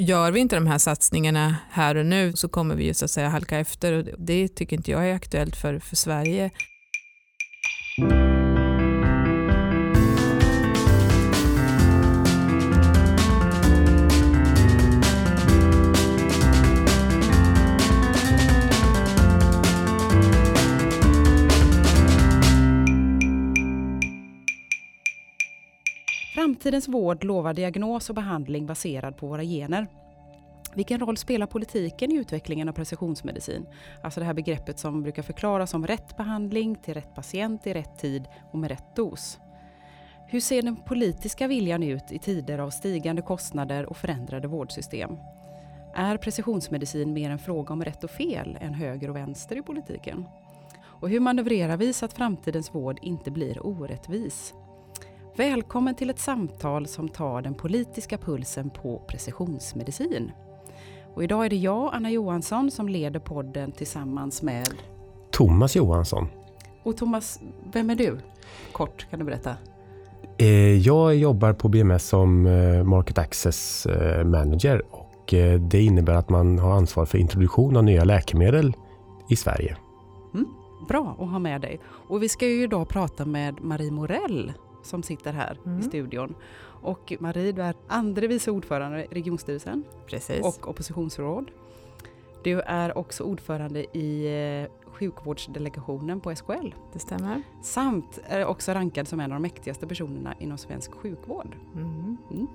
gör vi inte de här satsningarna här och nu så kommer vi ju så att säga halka efter och det tycker inte jag är aktuellt för, för Sverige. Framtidens vård lovar diagnos och behandling baserad på våra gener. Vilken roll spelar politiken i utvecklingen av precisionsmedicin? Alltså det här begreppet som brukar förklaras som rätt behandling till rätt patient i rätt tid och med rätt dos. Hur ser den politiska viljan ut i tider av stigande kostnader och förändrade vårdsystem? Är precisionsmedicin mer en fråga om rätt och fel än höger och vänster i politiken? Och hur manövrerar vi så att framtidens vård inte blir orättvis? Välkommen till ett samtal som tar den politiska pulsen på precisionsmedicin. Och idag är det jag, Anna Johansson, som leder podden tillsammans med Thomas Johansson. Och Thomas, vem är du? Kort, kan du berätta? Eh, jag jobbar på BMS som eh, Market Access eh, Manager och det innebär att man har ansvar för introduktion av nya läkemedel i Sverige. Mm, bra att ha med dig. Och vi ska ju idag prata med Marie Morell som sitter här mm. i studion. Och Marie, du är andre vice ordförande i regionstyrelsen Precis. och oppositionsråd. Du är också ordförande i eh, sjukvårdsdelegationen på SKL. Det stämmer. Samt är också rankad som en av de mäktigaste personerna inom svensk sjukvård. Mm. Mm.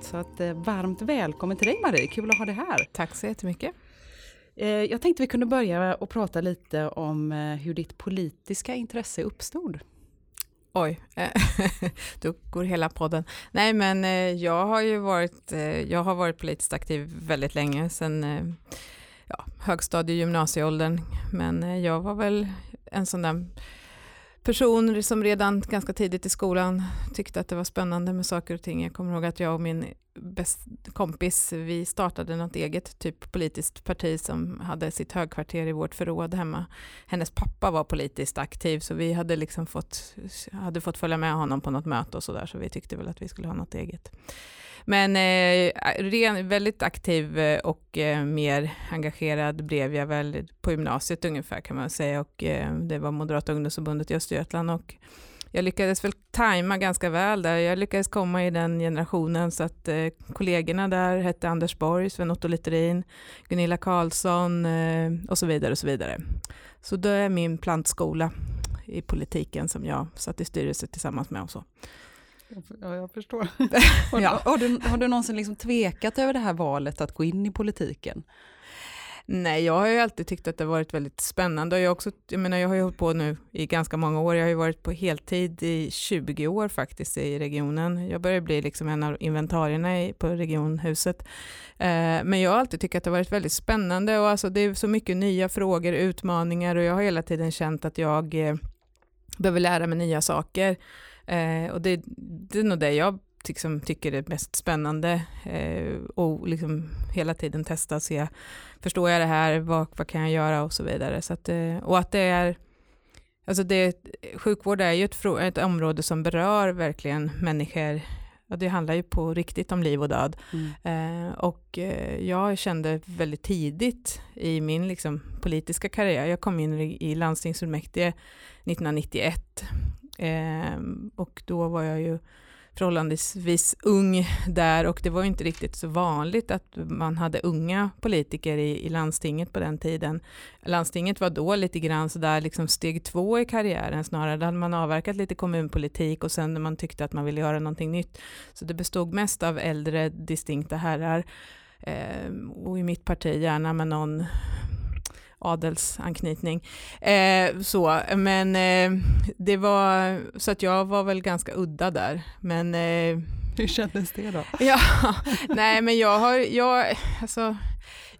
Så att, eh, varmt välkommen till dig Marie, kul att ha dig här. Tack så jättemycket. Eh, jag tänkte vi kunde börja och prata lite om hur ditt politiska intresse uppstod. Oj, då går hela podden. Nej men eh, jag har ju varit, eh, jag har varit politiskt aktiv väldigt länge, sen eh, ja, högstadie gymnasieåldern. Men jag var väl en sån där person som redan ganska tidigt i skolan tyckte att det var spännande med saker och ting. Jag kommer ihåg att jag och min kompis, vi startade något eget typ politiskt parti som hade sitt högkvarter i vårt förråd hemma. Hennes pappa var politiskt aktiv så vi hade liksom fått, hade fått följa med honom på något möte och sådär så vi tyckte väl att vi skulle ha något eget. Men eh, ren, väldigt aktiv eh, och eh, mer engagerad blev jag väl på gymnasiet ungefär kan man säga och eh, det var Moderata ungdomsförbundet i Östergötland och jag lyckades väl tajma ganska väl där. Jag lyckades komma i den generationen så att eh, kollegorna där hette Anders Borg, Sven-Otto Littorin, Gunilla Carlsson eh, och så vidare och så vidare. Så det är min plantskola i politiken som jag satt i styrelse tillsammans med och så. Ja, jag förstår. ja. har, du, har du någonsin liksom tvekat över det här valet att gå in i politiken? Nej, jag har ju alltid tyckt att det har varit väldigt spännande jag, också, jag, menar, jag har ju hållit på nu i ganska många år. Jag har ju varit på heltid i 20 år faktiskt i regionen. Jag börjar bli liksom en av inventarierna i, på regionhuset. Eh, men jag har alltid tyckt att det har varit väldigt spännande och alltså, det är så mycket nya frågor, utmaningar och jag har hela tiden känt att jag eh, behöver lära mig nya saker. Eh, och det, det är nog det jag liksom, tycker är mest spännande eh, och liksom hela tiden testa och se, förstår jag det här, vad, vad kan jag göra och så vidare. Så att, eh, och att det är, alltså det, sjukvård är ju ett, ett område som berör verkligen människor Ja, det handlar ju på riktigt om liv och död. Mm. Eh, och eh, jag kände väldigt tidigt i min liksom, politiska karriär, jag kom in i, i landstingsfullmäktige 1991 eh, och då var jag ju förhållandevis ung där och det var inte riktigt så vanligt att man hade unga politiker i, i landstinget på den tiden. Landstinget var då lite grann sådär liksom steg två i karriären snarare. Då hade man avverkat lite kommunpolitik och sen när man tyckte att man ville göra någonting nytt. Så det bestod mest av äldre distinkta herrar eh, och i mitt parti gärna med någon adelsanknytning. Eh, så, men eh, det var, så att jag var väl ganska udda där. Men, eh, Hur kändes det då? ja, nej men jag har, jag, alltså,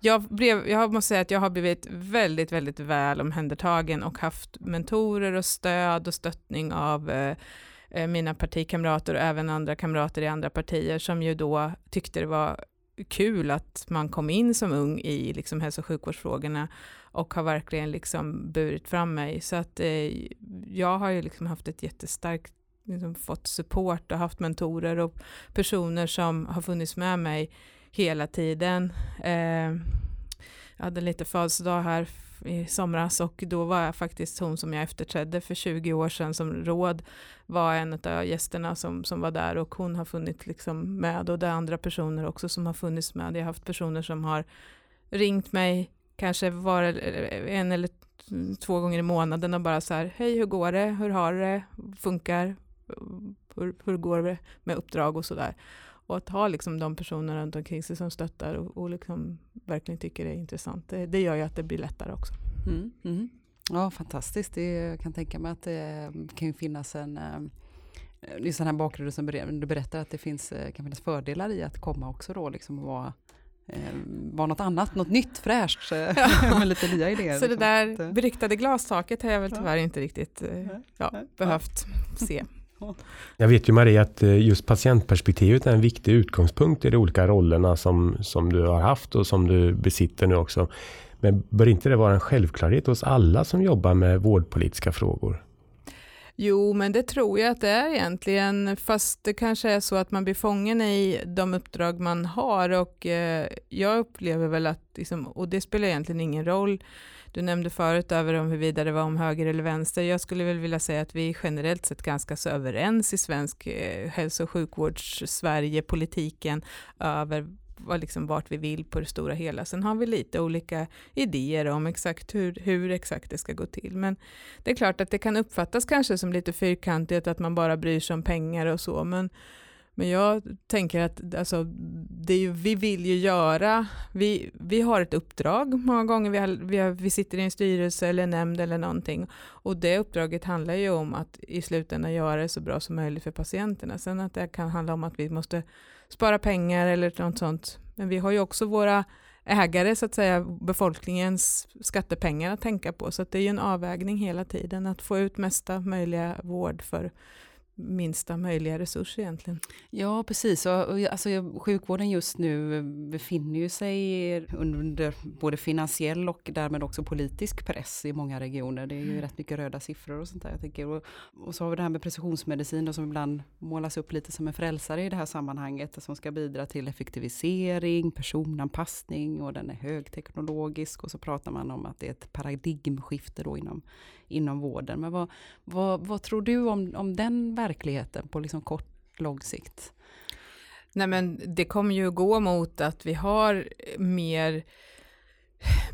jag, blev, jag måste säga att jag har blivit väldigt, väldigt väl omhändertagen och haft mentorer och stöd och stöttning av eh, eh, mina partikamrater och även andra kamrater i andra partier som ju då tyckte det var kul att man kom in som ung i liksom hälso och sjukvårdsfrågorna och har verkligen liksom burit fram mig. Så att eh, jag har ju liksom haft ett jättestarkt, liksom fått support och haft mentorer och personer som har funnits med mig hela tiden. Eh, jag hade lite födelsedag här i somras och då var jag faktiskt hon som jag efterträdde för 20 år sedan som råd var en av gästerna som, som var där och hon har funnits liksom med och det är andra personer också som har funnits med. Jag har haft personer som har ringt mig kanske var eh, eh, en eller två gånger i månaden och bara så här, hej hur går det, hur har det, funkar, hur, hur går det med uppdrag och sådär. Och att ha liksom de personer runt omkring sig som stöttar och, och liksom verkligen tycker det är intressant, det, det gör ju att det blir lättare också. Mm, mm. Ja, fantastiskt. Det, jag kan tänka mig att det mm, kan ju finnas en eh, just den här bakgrunden som du berättar att det finns, kan finnas fördelar i att komma också då liksom och vara var något annat, något nytt, fräscht, ja. med lite nya idéer. Så liksom. det där beryktade glastaket har jag väl tyvärr inte riktigt ja, behövt se. Jag vet ju Marie att eh, just patientperspektivet är en viktig utgångspunkt i de olika rollerna som, som du har haft och som du besitter nu också. Men bör inte det vara en självklarhet hos alla som jobbar med vårdpolitiska frågor? Jo, men det tror jag att det är egentligen, fast det kanske är så att man blir fången i de uppdrag man har och eh, jag upplever väl att, liksom, och det spelar egentligen ingen roll, du nämnde förut över om huruvida det var om höger eller vänster. Jag skulle väl vilja säga att vi är generellt sett ganska så överens i svensk eh, hälso och sjukvårds Sverige, politiken över vad liksom vart vi vill på det stora hela. Sen har vi lite olika idéer om exakt hur, hur exakt det ska gå till. Men det är klart att det kan uppfattas kanske som lite fyrkantigt att man bara bryr sig om pengar och så. Men men jag tänker att alltså, det ju, vi vill ju göra, vi, vi har ett uppdrag många gånger, vi, har, vi, har, vi sitter i en styrelse eller nämnd eller någonting och det uppdraget handlar ju om att i slutändan göra det så bra som möjligt för patienterna. Sen att det kan handla om att vi måste spara pengar eller något sånt. Men vi har ju också våra ägare, så att säga, befolkningens skattepengar att tänka på. Så det är ju en avvägning hela tiden att få ut mesta möjliga vård för minsta möjliga resurs egentligen. Ja, precis. Och, alltså, sjukvården just nu befinner ju sig under både finansiell och därmed också politisk press i många regioner. Det är ju mm. rätt mycket röda siffror och sånt där. Jag tänker. Och, och, så har vi det här med precisionsmedicin då, som ibland målas upp lite som en frälsare i det här sammanhanget, som ska bidra till effektivisering, personanpassning och den är högteknologisk och så pratar man om att det är ett paradigmskifte då inom inom vården. Men vad, vad, vad tror du om, om den verkligheten på liksom kort, lång sikt? Nej men det kommer ju gå mot att vi har mer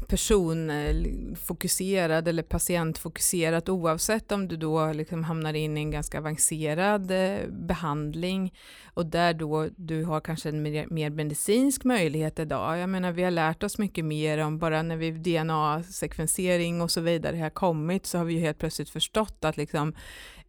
personfokuserad eh, eller patientfokuserat oavsett om du då liksom hamnar in i en ganska avancerad eh, behandling och där då du har kanske en mer, mer medicinsk möjlighet idag. Jag menar vi har lärt oss mycket mer om bara när vi DNA-sekvensering och så vidare har kommit så har vi ju helt plötsligt förstått att liksom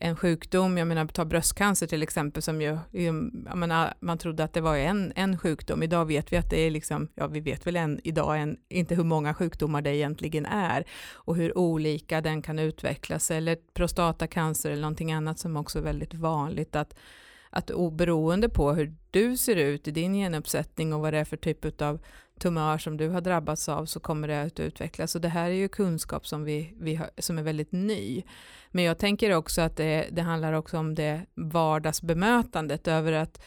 en sjukdom, jag menar ta bröstcancer till exempel som ju, jag menar, man trodde att det var en, en sjukdom, idag vet vi att det är liksom, ja vi vet väl än idag en, inte hur många sjukdomar det egentligen är och hur olika den kan utvecklas eller prostatacancer eller någonting annat som också är väldigt vanligt att att oberoende på hur du ser ut i din genuppsättning och vad det är för typ av tumör som du har drabbats av så kommer det att utvecklas. Och det här är ju kunskap som, vi, vi har, som är väldigt ny. Men jag tänker också att det, det handlar också om det vardagsbemötandet över att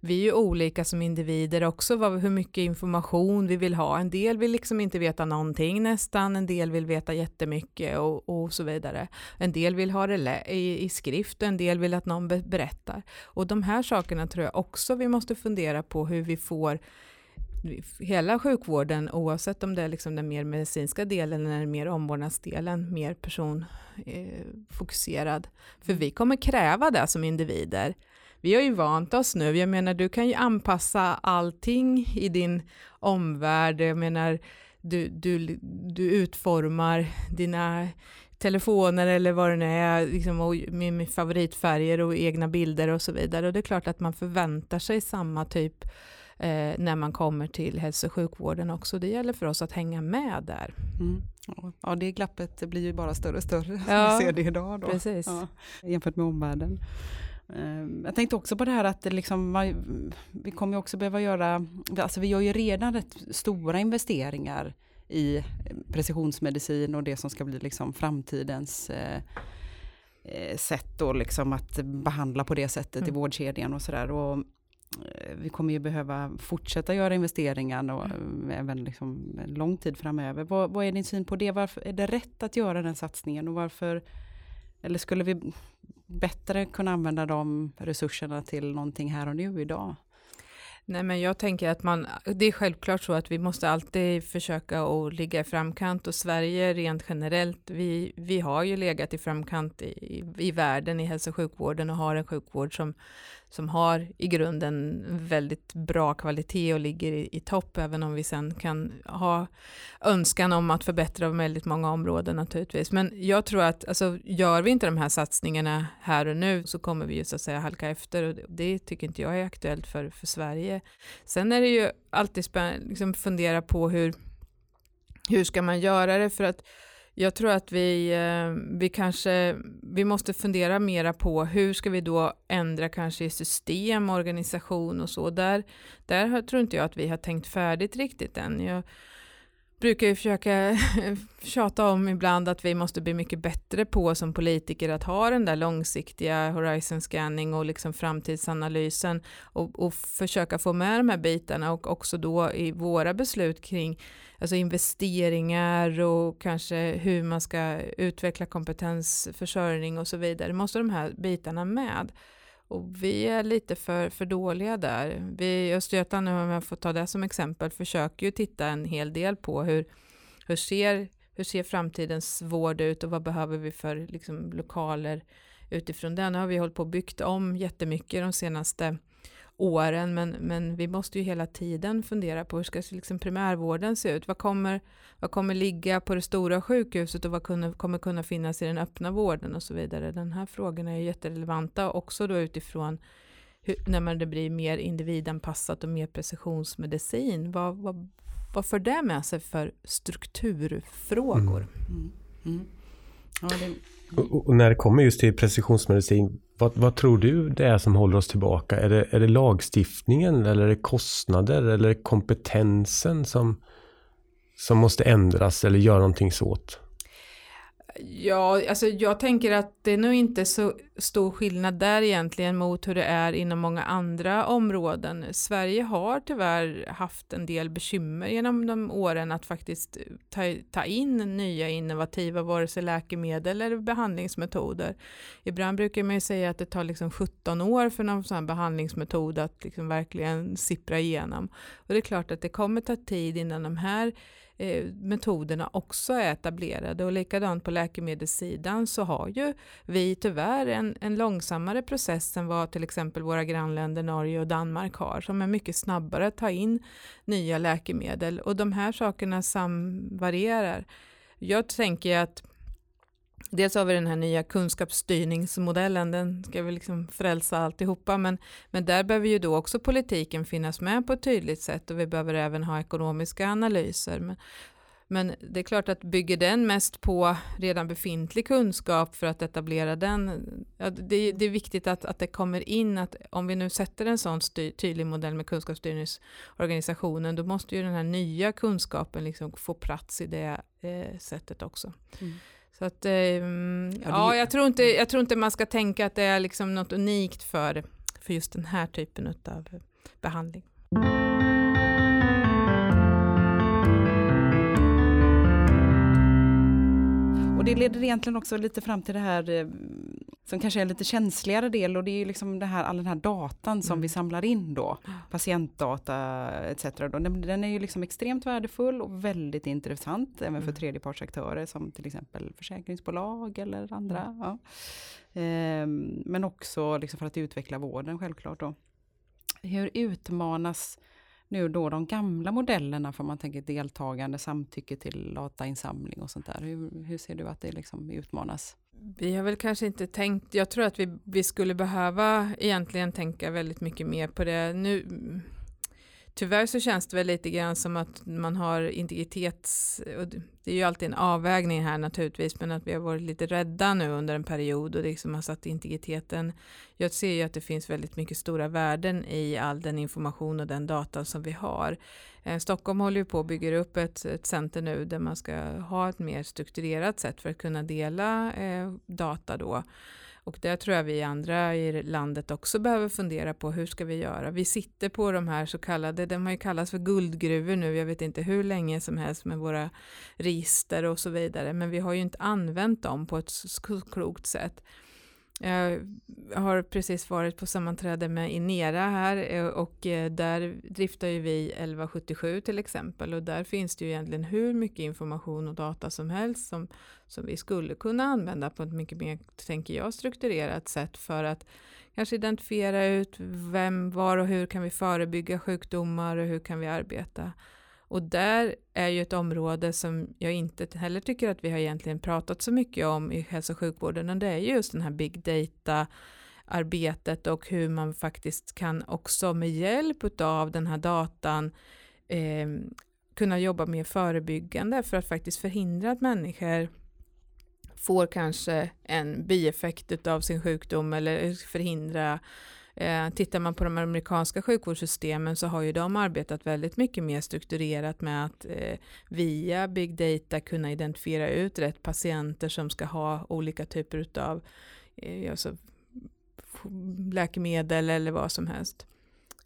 vi är ju olika som individer också, vad, hur mycket information vi vill ha. En del vill liksom inte veta någonting nästan, en del vill veta jättemycket och, och så vidare. En del vill ha det i, i skrift och en del vill att någon berättar. Och de här sakerna tror jag också vi måste fundera på hur vi får hela sjukvården, oavsett om det är liksom den mer medicinska delen eller den mer omvårdnadsdelen, mer personfokuserad. Eh, För vi kommer kräva det som individer. Vi har ju vant oss nu, jag menar du kan ju anpassa allting i din omvärld, jag menar du, du, du utformar dina telefoner eller vad det nu är, liksom, och med favoritfärger och egna bilder och så vidare. Och det är klart att man förväntar sig samma typ eh, när man kommer till hälso och sjukvården också. Det gäller för oss att hänga med där. Mm. Ja, det glappet blir ju bara större och större ja, som vi ser det idag. Då. Precis. Ja, jämfört med omvärlden. Ehm, jag tänkte också på det här att liksom, vi kommer också behöva göra, alltså vi gör ju redan rätt stora investeringar i precisionsmedicin och det som ska bli liksom framtidens eh, eh sätt då liksom att behandla på det sättet mm. i vårdkedjan och sådär. Vi kommer ju behöva fortsätta göra investeringar och mm. även liksom lång tid framöver. Vad, vad, är din syn på det? Varför är det rätt att göra den satsningen och varför eller skulle vi bättre kunna använda de resurserna till någonting här och nu idag? Nej, men jag tänker att man, det är självklart så att vi måste alltid försöka att ligga i framkant och Sverige rent generellt, vi, vi har ju legat i framkant i, i världen i hälso och sjukvården och har en sjukvård som som har i grunden väldigt bra kvalitet och ligger i, i topp, även om vi sen kan ha önskan om att förbättra väldigt många områden naturligtvis. Men jag tror att alltså, gör vi inte de här satsningarna här och nu så kommer vi ju så att säga halka efter och det, det tycker inte jag är aktuellt för, för Sverige. Sen är det ju alltid spännande liksom fundera på hur, hur ska man göra det för att jag tror att vi, eh, vi kanske, vi måste fundera mera på hur ska vi då ändra kanske i system, organisation och så. Där, där tror inte jag att vi har tänkt färdigt riktigt än. Jag brukar ju försöka tjata om ibland att vi måste bli mycket bättre på som politiker att ha den där långsiktiga horizon scanning och liksom framtidsanalysen och, och försöka få med de här bitarna och också då i våra beslut kring alltså investeringar och kanske hur man ska utveckla kompetensförsörjning och så vidare. måste de här bitarna med. Och vi är lite för, för dåliga där. Vi i Östergötland, om jag får ta det som exempel, försöker ju titta en hel del på hur, hur, ser, hur ser framtidens vård ut och vad behöver vi för liksom, lokaler utifrån den. Nu har vi hållit på och byggt om jättemycket de senaste åren, men, men vi måste ju hela tiden fundera på hur ska liksom primärvården se ut? Vad kommer, vad kommer ligga på det stora sjukhuset och vad kunna, kommer kunna finnas i den öppna vården och så vidare? Den här frågorna är jätterelevanta också då utifrån hur, när man det blir mer individanpassat och mer precisionsmedicin. Vad, vad, vad för det med sig för strukturfrågor? Mm. Mm. Mm. Ja, det... och, och, när det kommer just till precisionsmedicin, vad, vad, tror du det är som håller oss tillbaka? Är det, är det lagstiftningen eller är det kostnader eller är det kompetensen som, som måste ändras eller göra någonting åt? Ja, alltså jag tänker att det är nog inte så stor skillnad där egentligen mot hur det är inom många andra områden. Sverige har tyvärr haft en del bekymmer genom de åren att faktiskt ta, ta in nya innovativa vare sig läkemedel eller behandlingsmetoder. Ibland brukar man ju säga att det tar liksom 17 år för någon sån behandlingsmetod att liksom verkligen sippra igenom. Och det är klart att det kommer ta tid innan de här Eh, metoderna också är etablerade och likadant på läkemedelssidan så har ju vi tyvärr en, en långsammare process än vad till exempel våra grannländer Norge och Danmark har som är mycket snabbare att ta in nya läkemedel och de här sakerna samvarierar. Jag tänker att Dels har vi den här nya kunskapsstyrningsmodellen, den ska vi liksom frälsa alltihopa, men, men där behöver ju då också politiken finnas med på ett tydligt sätt och vi behöver även ha ekonomiska analyser. Men, men det är klart att bygger den mest på redan befintlig kunskap för att etablera den, ja, det, det, är viktigt att, att det kommer in att om vi nu sätter en sån styr, tydlig modell med kunskapsstyrningsorganisationen, då måste ju den här nya kunskapen liksom få plats i det eh, sättet också. Mm. Så att, eh, ja, ja, jag, tror inte, jag tror inte man ska tänka att det är liksom något unikt för, för just den här typen av behandling. Och det leder egentligen också lite fram till det här eh, som kanske är en lite känsligare del och det är ju liksom det här, all den här datan som mm. vi samlar in då, patientdata etc. Då. Den, den, är ju liksom extremt värdefull och väldigt intressant även för mm. tredjepartsaktörer som till exempel försäkringsbolag eller andra. Mm. Ja. Ehm, men också liksom för att utveckla vården självklart. Då. Hur utmanas nu då de gamla modellerna för man tänker deltagande, samtycke till datainsamling och sånt där. Hur, hur ser du att det liksom utmanas? Vi har väl kanske inte tänkt, jag tror att vi, vi skulle behöva egentligen tänka väldigt mycket mer på det. Nu, tyvärr så känns det väl lite grann som att man har integritets, och det är ju alltid en avvägning här naturligtvis, men att vi har varit lite rädda nu under en period och liksom har satt integriteten. Jag ser ju att det finns väldigt mycket stora värden i all den information och den data som vi har. Eh, Stockholm håller ju på att bygga upp ett, ett center nu där man ska ha ett mer strukturerat sätt för att kunna dela eh, data då. Och där tror jag vi andra i landet också behöver fundera på hur ska vi göra. Vi sitter på de här så kallade, de har ju kallats för guldgruvor nu, jag vet inte hur länge som helst med våra register och så vidare, men vi har ju inte använt dem på ett klokt sätt. Jag har precis varit på sammanträde med Inera här eh, och eh, där driftar ju vi 1177 till exempel och där finns det ju egentligen hur mycket information och data som helst som, som vi skulle kunna använda på ett mycket mer, tänker jag, strukturerat sätt för att kanske identifiera ut vem, var och hur kan vi förebygga sjukdomar och hur kan vi arbeta och där är ju ett område som jag inte heller tycker att vi har egentligen pratat så mycket om i hälso och sjukvården, och det är just den här big data arbetet och hur man faktiskt kan också med hjälp av den här datan eh, kunna jobba mer förebyggande för att faktiskt förhindra att människor får kanske en bieffekt av sin sjukdom eller förhindra Eh, tittar man på de amerikanska sjukvårdssystemen så har ju de arbetat väldigt mycket mer strukturerat med att eh, via big data kunna identifiera ut rätt patienter som ska ha olika typer av eh, alltså, läkemedel eller vad som helst.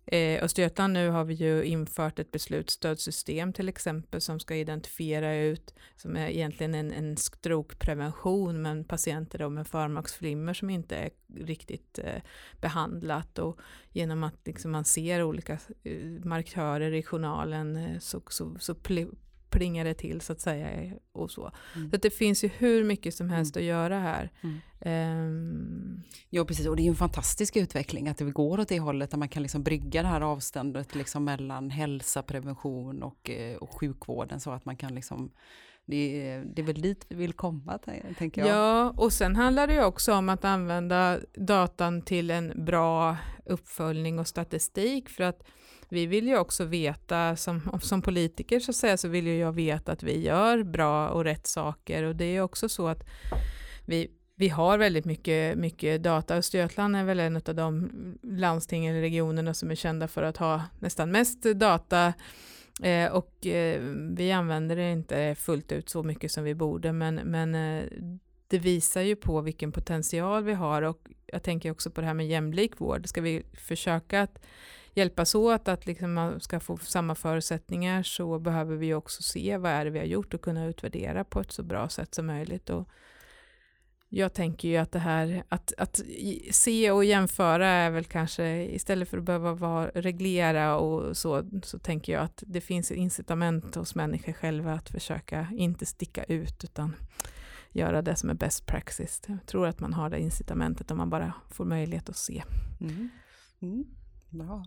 Eh, Östergötland nu har vi ju infört ett beslutsstödsystem till exempel som ska identifiera ut, som är egentligen en, en strokeprevention men patienter då med förmaksflimmer som inte är riktigt eh, behandlat. Och genom att liksom man ser olika eh, markörer i journalen eh, så, så, så plingar det till så att säga. Och så mm. så det finns ju hur mycket som helst mm. att göra här. Mm. Um, ja precis och det är ju en fantastisk utveckling att det går åt det hållet där man kan liksom brygga det här avståndet liksom mellan hälsa, prevention och, eh, och sjukvården så att man kan liksom det är, det är väl dit vi vill komma, tänker jag. Ja, och sen handlar det ju också om att använda datan till en bra uppföljning och statistik för att vi vill ju också veta, som, som politiker så att säga, så vill ju jag veta att vi gör bra och rätt saker och det är också så att vi, vi har väldigt mycket, mycket data. Östergötland är väl en av de landsting eller regionerna som är kända för att ha nästan mest data eh, och eh, vi använder det inte fullt ut så mycket som vi borde men, men eh, det visar ju på vilken potential vi har och jag tänker också på det här med jämlik vård. Ska vi försöka att hjälpas åt att liksom man ska få samma förutsättningar så behöver vi också se vad är det vi har gjort och kunna utvärdera på ett så bra sätt som möjligt. Och jag tänker ju att det här att, att se och jämföra är väl kanske istället för att behöva vara, reglera och så, så tänker jag att det finns incitament hos människor själva att försöka inte sticka ut utan göra det som är best praxis. Jag tror att man har det incitamentet om man bara får möjlighet att se. Mm. Mm. Bra.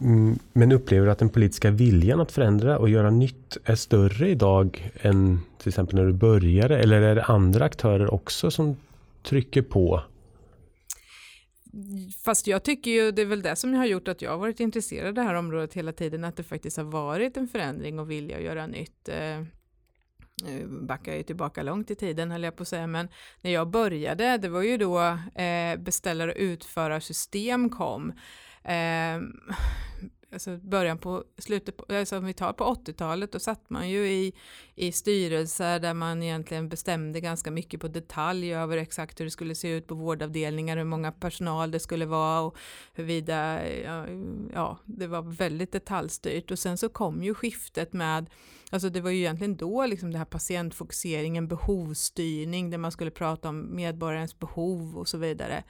Mm, men upplever du att den politiska viljan att förändra och göra nytt är större idag än till exempel när du började? Eller är det andra aktörer också som trycker på? Fast jag tycker ju, det är väl det som har gjort att jag har varit intresserad av det här området hela tiden, att det faktiskt har varit en förändring och vilja att göra nytt. Eh, nu backar jag ju tillbaka långt i tiden höll jag på att säga, men när jag började, det var ju då eh, beställare och utförarsystem kom. Eh, alltså början på, slutet på, alltså om vi tar på 80-talet, då satt man ju i, i styrelser där man egentligen bestämde ganska mycket på detalj över exakt hur det skulle se ut på vårdavdelningar, hur många personal det skulle vara och huruvida, ja, ja det var väldigt detaljstyrt och sen så kom ju skiftet med Alltså det var ju egentligen då liksom det här patientfokuseringen, behovsstyrning, där man skulle prata om medborgarens behov och så vidare.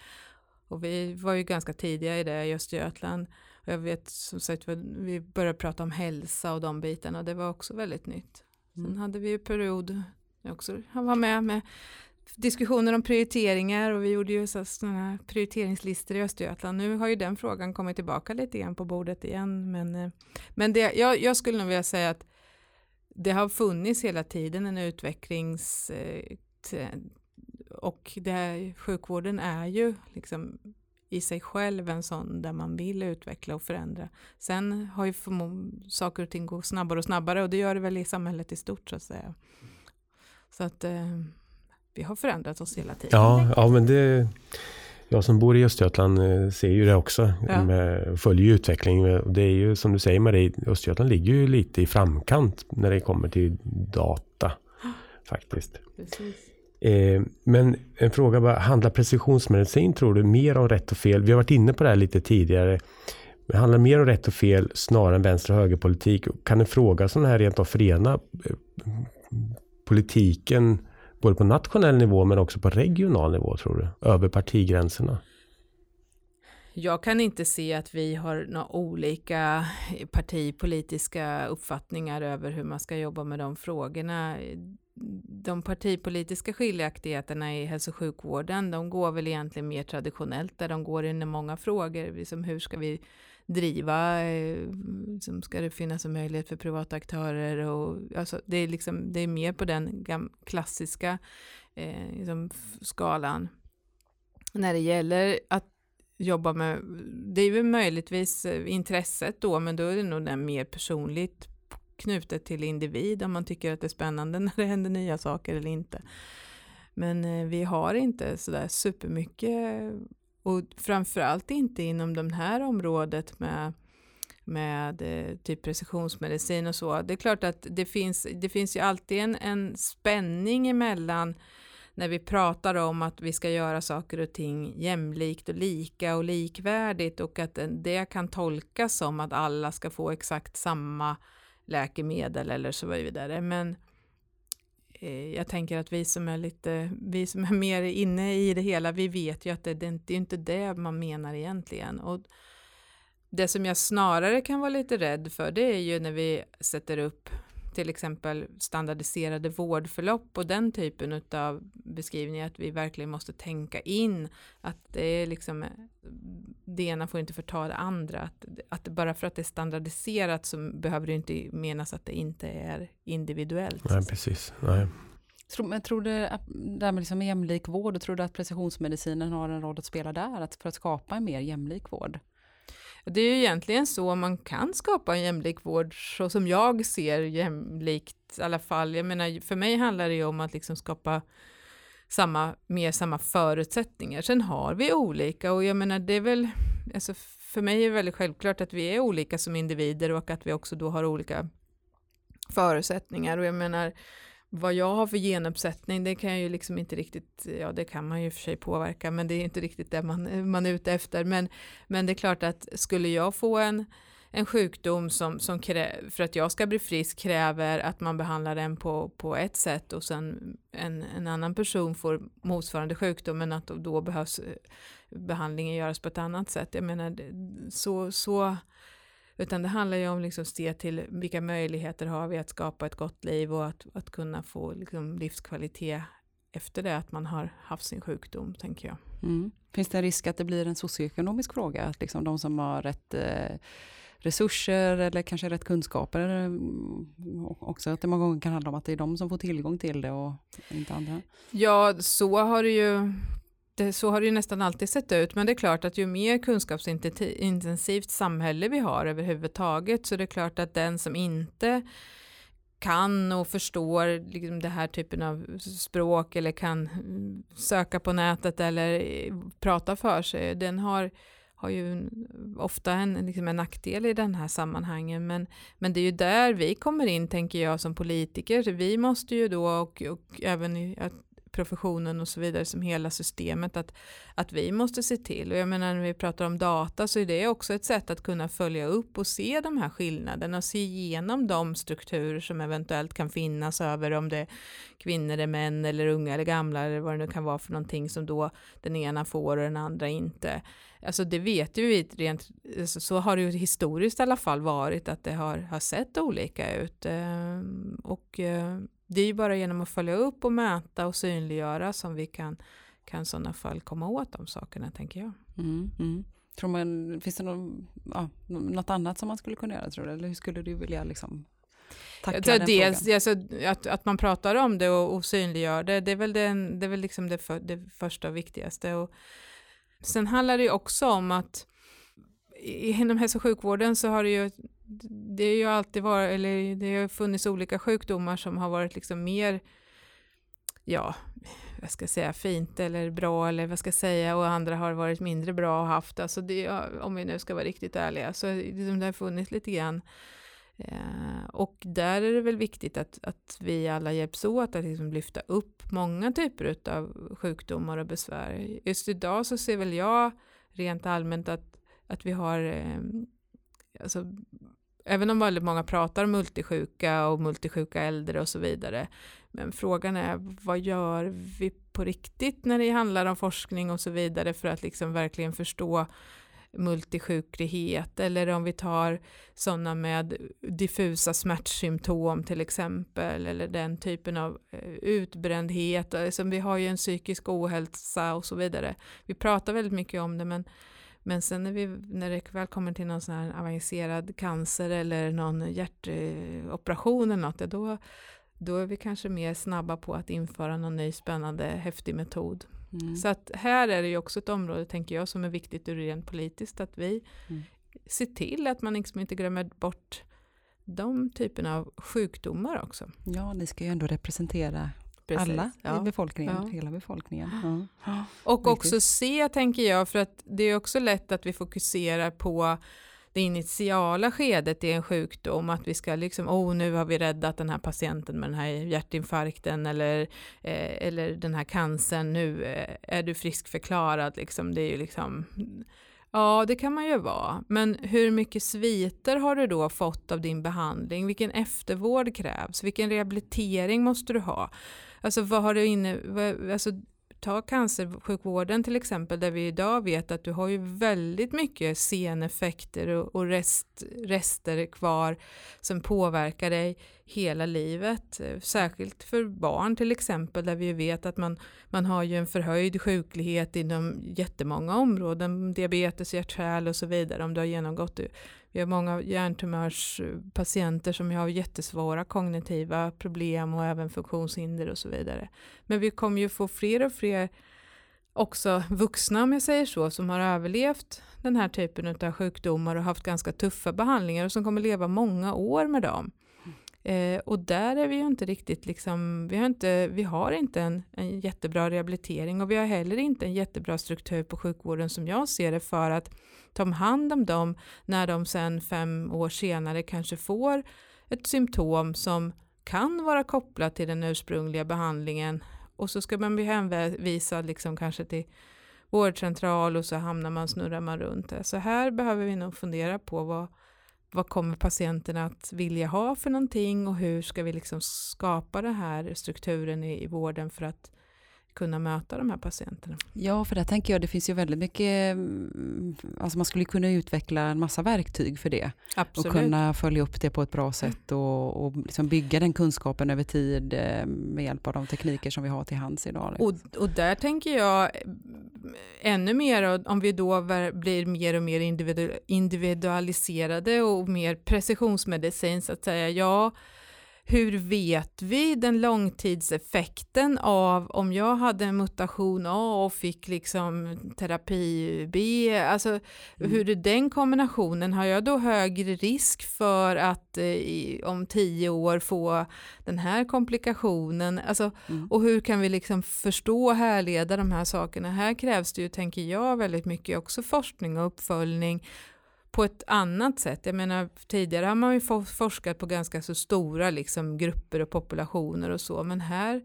Och vi var ju ganska tidiga i det i Östergötland. Och jag vet som sagt, vi började prata om hälsa och de bitarna. Det var också väldigt nytt. Sen mm. hade vi ju period, jag också var med med diskussioner om prioriteringar och vi gjorde ju sådana prioriteringslistor i Östergötland. Nu har ju den frågan kommit tillbaka lite grann på bordet igen. Men, eh, men det, jag, jag skulle nog vilja säga att det har funnits hela tiden en utvecklings eh, och det här, sjukvården är ju liksom i sig själv en sån där man vill utveckla och förändra. Sen har ju saker och ting går snabbare och snabbare och det gör det väl i samhället i stort så att säga. Så att eh, vi har förändrat oss hela tiden. Ja, ja men det jag som bor i Östergötland eh, ser ju det också. Ja. Med, följer utvecklingen. Det är ju som du säger Marie, Östergötland ligger ju lite i framkant när det kommer till data. Faktiskt. Precis. Eh, men en fråga bara, handlar precisionsmedicin tror du mer om rätt och fel? Vi har varit inne på det här lite tidigare. Det handlar mer om rätt och fel snarare än vänster och högerpolitik. Kan en fråga som den här rent av förena eh, politiken både på nationell nivå men också på regional nivå tror du? Över partigränserna? Jag kan inte se att vi har några olika partipolitiska uppfattningar över hur man ska jobba med de frågorna. De partipolitiska skiljaktigheterna i hälso och sjukvården, de går väl egentligen mer traditionellt, där de går in i många frågor, liksom hur ska vi driva, liksom ska det finnas en möjlighet för privata aktörer och alltså det är liksom, det är mer på den klassiska eh, liksom skalan. När det gäller att jobba med, det är väl möjligtvis eh, intresset då, men då är det nog den mer personligt knutet till individ om man tycker att det är spännande när det händer nya saker eller inte. Men eh, vi har inte sådär supermycket och framförallt inte inom det här området med med eh, typ precisionsmedicin och så. Det är klart att det finns, det finns ju alltid en, en spänning emellan när vi pratar om att vi ska göra saker och ting jämlikt och lika och likvärdigt och att det kan tolkas som att alla ska få exakt samma läkemedel eller så vidare. Men eh, jag tänker att vi som är lite, vi som är mer inne i det hela, vi vet ju att det, det, det är inte det man menar egentligen. Och det som jag snarare kan vara lite rädd för, det är ju när vi sätter upp till exempel standardiserade vårdförlopp och den typen av beskrivningar, att vi verkligen måste tänka in att det är liksom, det ena får inte förta det andra. Att, att bara för att det är standardiserat så behöver det inte menas att det inte är individuellt. Nej, precis. Nej. Men tror du att det här med liksom jämlik vård, tror du att precisionsmedicinen har en roll att spela där, att för att skapa en mer jämlik vård? Det är ju egentligen så man kan skapa en jämlik vård, så som jag ser jämlikt i alla fall. Jag menar, för mig handlar det ju om att liksom skapa samma, mer samma förutsättningar. Sen har vi olika och jag menar det är väl, alltså för mig är det väldigt självklart att vi är olika som individer och att vi också då har olika förutsättningar och jag menar vad jag har för genuppsättning, det kan jag ju liksom inte riktigt, ja det kan man ju för sig påverka, men det är inte riktigt det man, man är ute efter. Men, men det är klart att skulle jag få en, en sjukdom som, som krä, för att jag ska bli frisk kräver att man behandlar den på, på ett sätt och sen en, en annan person får motsvarande sjukdom men att då behövs eh, behandlingen göras på ett annat sätt. Jag menar, så, så utan det handlar ju om liksom se till vilka möjligheter har vi att skapa ett gott liv och att, att kunna få liksom livskvalitet efter det att man har haft sin sjukdom, tänker jag. Mm. Finns det en risk att det blir en socioekonomisk fråga? Att liksom de som har rätt eh, resurser eller kanske rätt kunskaper eh, också att det många gånger kan handla om att det är de som får tillgång till det och inte andra? Ja, så har det ju det, eh, så har det ju nästan alltid sett ut, men det är klart att ju mer kunskapsintensivt samhälle vi har överhuvudtaget så det är klart att den som inte kan och förstår liksom det här typen av språk eller kan mm, söka på nätet eller eh, prata för sig, den har, har ju ofta en, liksom en nackdel i den här sammanhangen. Men, men det är ju där vi kommer in, tänker jag, som politiker. Vi måste ju då, och, och även i, professionen och så vidare som hela systemet att, att vi måste se till. Och jag menar när vi pratar om data så är det också ett sätt att kunna följa upp och se de här skillnaderna och se igenom de strukturer som eventuellt kan finnas över om det är kvinnor är män eller unga eller gamla eller vad det nu kan vara för någonting som då den ena får och den andra inte. Alltså det vet ju vi rent, alltså, så har det ju historiskt i alla fall varit att det har, har sett olika ut. Ehm, och eh, det är ju bara genom att följa upp och mäta och synliggöra som vi kan, kan sådana fall komma åt de sakerna, tänker jag. Mm, mm. Tror man, finns det någon, ja, något annat som man skulle kunna göra, tror du? Eller hur skulle du vilja liksom tackla den dels, frågan? Alltså, att, att man pratar om det och, och synliggör det, det är väl, den, det, är väl liksom det, för, det första och viktigaste. Och sen handlar det ju också om att inom hälso och sjukvården så har det ju det är ju alltid varit, eller det har funnits olika sjukdomar som har varit liksom mer, ja, vad ska jag säga, fint eller bra eller vad ska jag säga och andra har varit mindre bra och haft. Alltså det, om vi nu ska vara riktigt ärliga så liksom det har funnits lite grann Eh, och där är det väl viktigt att, att vi alla hjälps åt att liksom lyfta upp många typer av sjukdomar och besvär. Just idag så ser väl jag rent allmänt att, att vi har, eh, alltså, även om väldigt många pratar om multisjuka och multisjuka äldre och så vidare, men frågan är vad gör vi på riktigt när det handlar om forskning och så vidare för att liksom verkligen förstå multisjuklighet eller om vi tar sådana med diffusa smärtsymptom till exempel eller den typen av eh, utbrändhet. Alltså, vi har ju en psykisk ohälsa och så vidare. Vi pratar väldigt mycket om det men, men sen när, vi, när det väl kommer till någon sån här avancerad cancer eller någon hjärtoperation eller något, då, då är vi kanske mer snabba på att införa någon ny spännande häftig metod. Mm. Så att här är det ju också ett område, tänker jag, som är viktigt ur rent politiskt, att vi mm. ser till att man liksom inte glömmer bort de typerna av sjukdomar också. Ja, ni ska ju ändå representera Precis, alla ja. i befolkningen, ja. hela befolkningen. Ja. Och också se, tänker jag, för att det är också lätt att vi fokuserar på det initiala skedet i en sjukdom, att vi ska liksom, oh nu har vi räddat den här patienten med den här hjärtinfarkten eller, eh, eller den här cancern, nu eh, är du friskförklarad, liksom, det är ju liksom Ja, det kan man ju vara. Men hur mycket sviter har du då fått av din behandling? Vilken eftervård krävs? Vilken rehabilitering måste du ha? Alltså vad har du inne... Alltså, ta cancersjukvården till exempel, där vi idag vet att du har ju väldigt mycket seneffekter och, och rest, rester kvar som påverkar dig hela livet. Eh, särskilt för barn till exempel, där vi vet att man, man har ju en förhöjd sjuklighet inom jättemånga områden, diabetes, hjärt och så vidare, om du har genomgått det vi har många hjärntumörspatienter som har jättesvåra kognitiva problem och även funktionshinder och så vidare. Men vi kommer ju få fler och fler också vuxna om jag säger så, som har överlevt den här typen av sjukdomar och haft ganska tuffa behandlingar och som kommer leva många år med dem. Eh, och där är vi ju inte riktigt liksom, vi har inte, vi har inte en, en jättebra rehabilitering och vi har heller inte en jättebra struktur på sjukvården som jag ser det för att ta hand om dem när de sen fem år senare kanske får ett symptom som kan vara kopplat till den ursprungliga behandlingen och så ska man bli hänvisad liksom kanske till vårdcentral och så hamnar man, snurrar man runt det. Så här behöver vi nog fundera på vad, vad kommer patienterna att vilja ha för någonting och hur ska vi liksom skapa den här strukturen i, i vården för att kunna möta de här patienterna. Ja, för där tänker jag det finns ju väldigt mycket, mm, alltså man skulle kunna utveckla en massa verktyg för det. Absolut. Och kunna följa upp det på ett bra sätt och, och liksom bygga den kunskapen över tid eh, med hjälp av de tekniker som vi har till hands idag. Och, och där tänker jag eh, ännu mer, om vi då blir mer och mer individualiserade och mer precisionsmedicin så att säga, ja, hur vet vi den långtidseffekten av om jag hade en mutation A och fick liksom terapi B, alltså mm. hur är den kombinationen, har jag då högre risk för att eh, om tio år få den här komplikationen, alltså, mm. och hur kan vi liksom förstå och härleda de här sakerna, här krävs det ju, tänker jag, väldigt mycket också forskning och uppföljning på ett annat sätt. Jag menar, tidigare har man ju forskat på ganska så stora liksom, grupper och populationer och så, men här,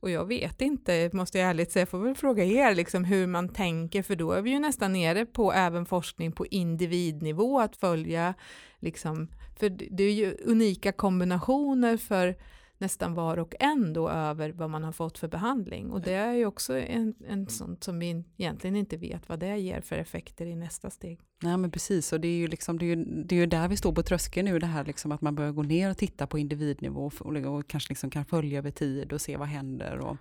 och jag vet inte, måste jag ärligt säga, jag får väl fråga er liksom, hur man tänker, för då är vi ju nästan nere på även forskning på individnivå, att följa, liksom, för det är ju unika kombinationer för nästan var och en då över vad man har fått för behandling. Och det är ju också en, en sånt som vi egentligen inte vet vad det ger för effekter i nästa steg. Nej men precis, och det är ju, liksom, det är ju, det är ju där vi står på tröskeln nu, det här liksom att man börjar gå ner och titta på individnivå och, och kanske liksom kan följa över tid och se vad händer. Och,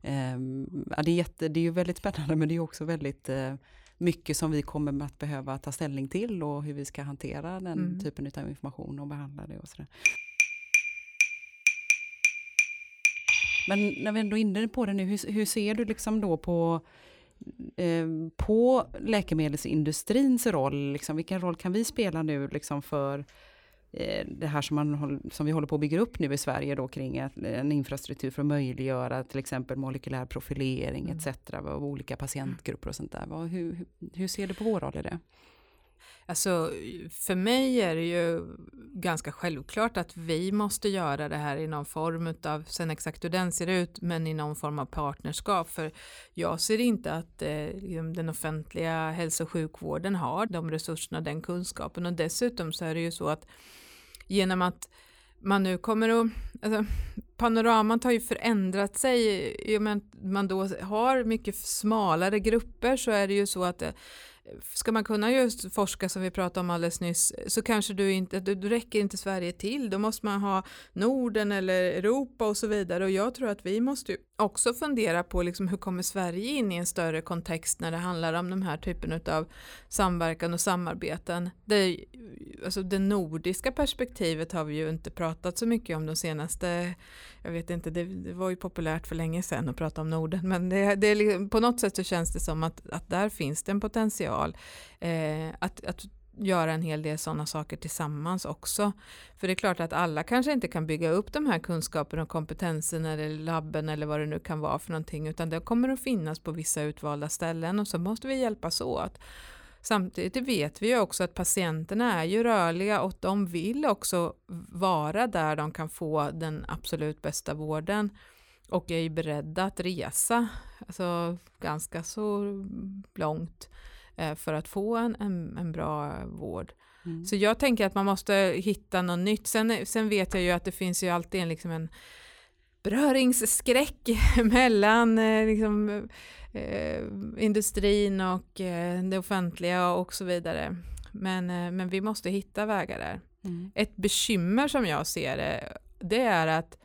eh, ja, det, är jätte, det är ju väldigt spännande men det är också väldigt eh, mycket som vi kommer att behöva ta ställning till och hur vi ska hantera den mm. typen av information och behandla det och sådär. Men när vi ändå är inne på det nu, hur, hur ser du liksom då på, eh, på läkemedelsindustrins roll? Liksom, vilken roll kan vi spela nu liksom för eh, det här som, man, som vi håller på att bygga upp nu i Sverige då kring ett, en infrastruktur för att möjliggöra till exempel molekylär profilering mm. etc. av olika patientgrupper och sånt där. Hur, hur ser du på vår roll i det? Alltså, för mig är det ju ganska självklart att vi måste göra det här i någon form av, sen exakt hur den ser ut, men i någon form av partnerskap. För jag ser inte att eh, liksom den offentliga hälso och sjukvården har de resurserna, den kunskapen. Och dessutom så är det ju så att genom att man nu kommer att, alltså, panoramat har ju förändrat sig i och med att man då har mycket smalare grupper så är det ju så att eh, ska man kunna just forska som vi pratade om alldeles nyss så kanske du inte, du räcker inte Sverige till, då måste man ha Norden eller Europa och så vidare. Och jag tror att vi måste också fundera på liksom hur kommer Sverige in i en större kontext när det handlar om de här typen av samverkan och samarbeten. Det, alltså det nordiska perspektivet har vi ju inte pratat så mycket om de senaste, jag vet inte, det, det var ju populärt för länge sedan att prata om Norden, men det, det, liksom, på något sätt så känns det som att, att där finns det en potential eh, att, att göra en hel del sådana saker tillsammans också. För det är klart att alla kanske inte kan bygga upp de här kunskaperna och kompetensen eller labben eller vad det nu kan vara för någonting utan det kommer att finnas på vissa utvalda ställen och så måste vi hjälpas åt. Samtidigt vet vi ju också att patienterna är ju rörliga och de vill också vara där de kan få den absolut bästa vården och är ju beredda att resa alltså ganska så långt för att få en, en, en bra vård. Mm. Så jag tänker att man måste hitta något nytt. Sen, sen vet jag ju att det finns ju alltid en, liksom en beröringsskräck mellan eh, liksom, eh, industrin och eh, det offentliga och så vidare. Men, eh, men vi måste hitta vägar där. Mm. Ett bekymmer som jag ser det, det är att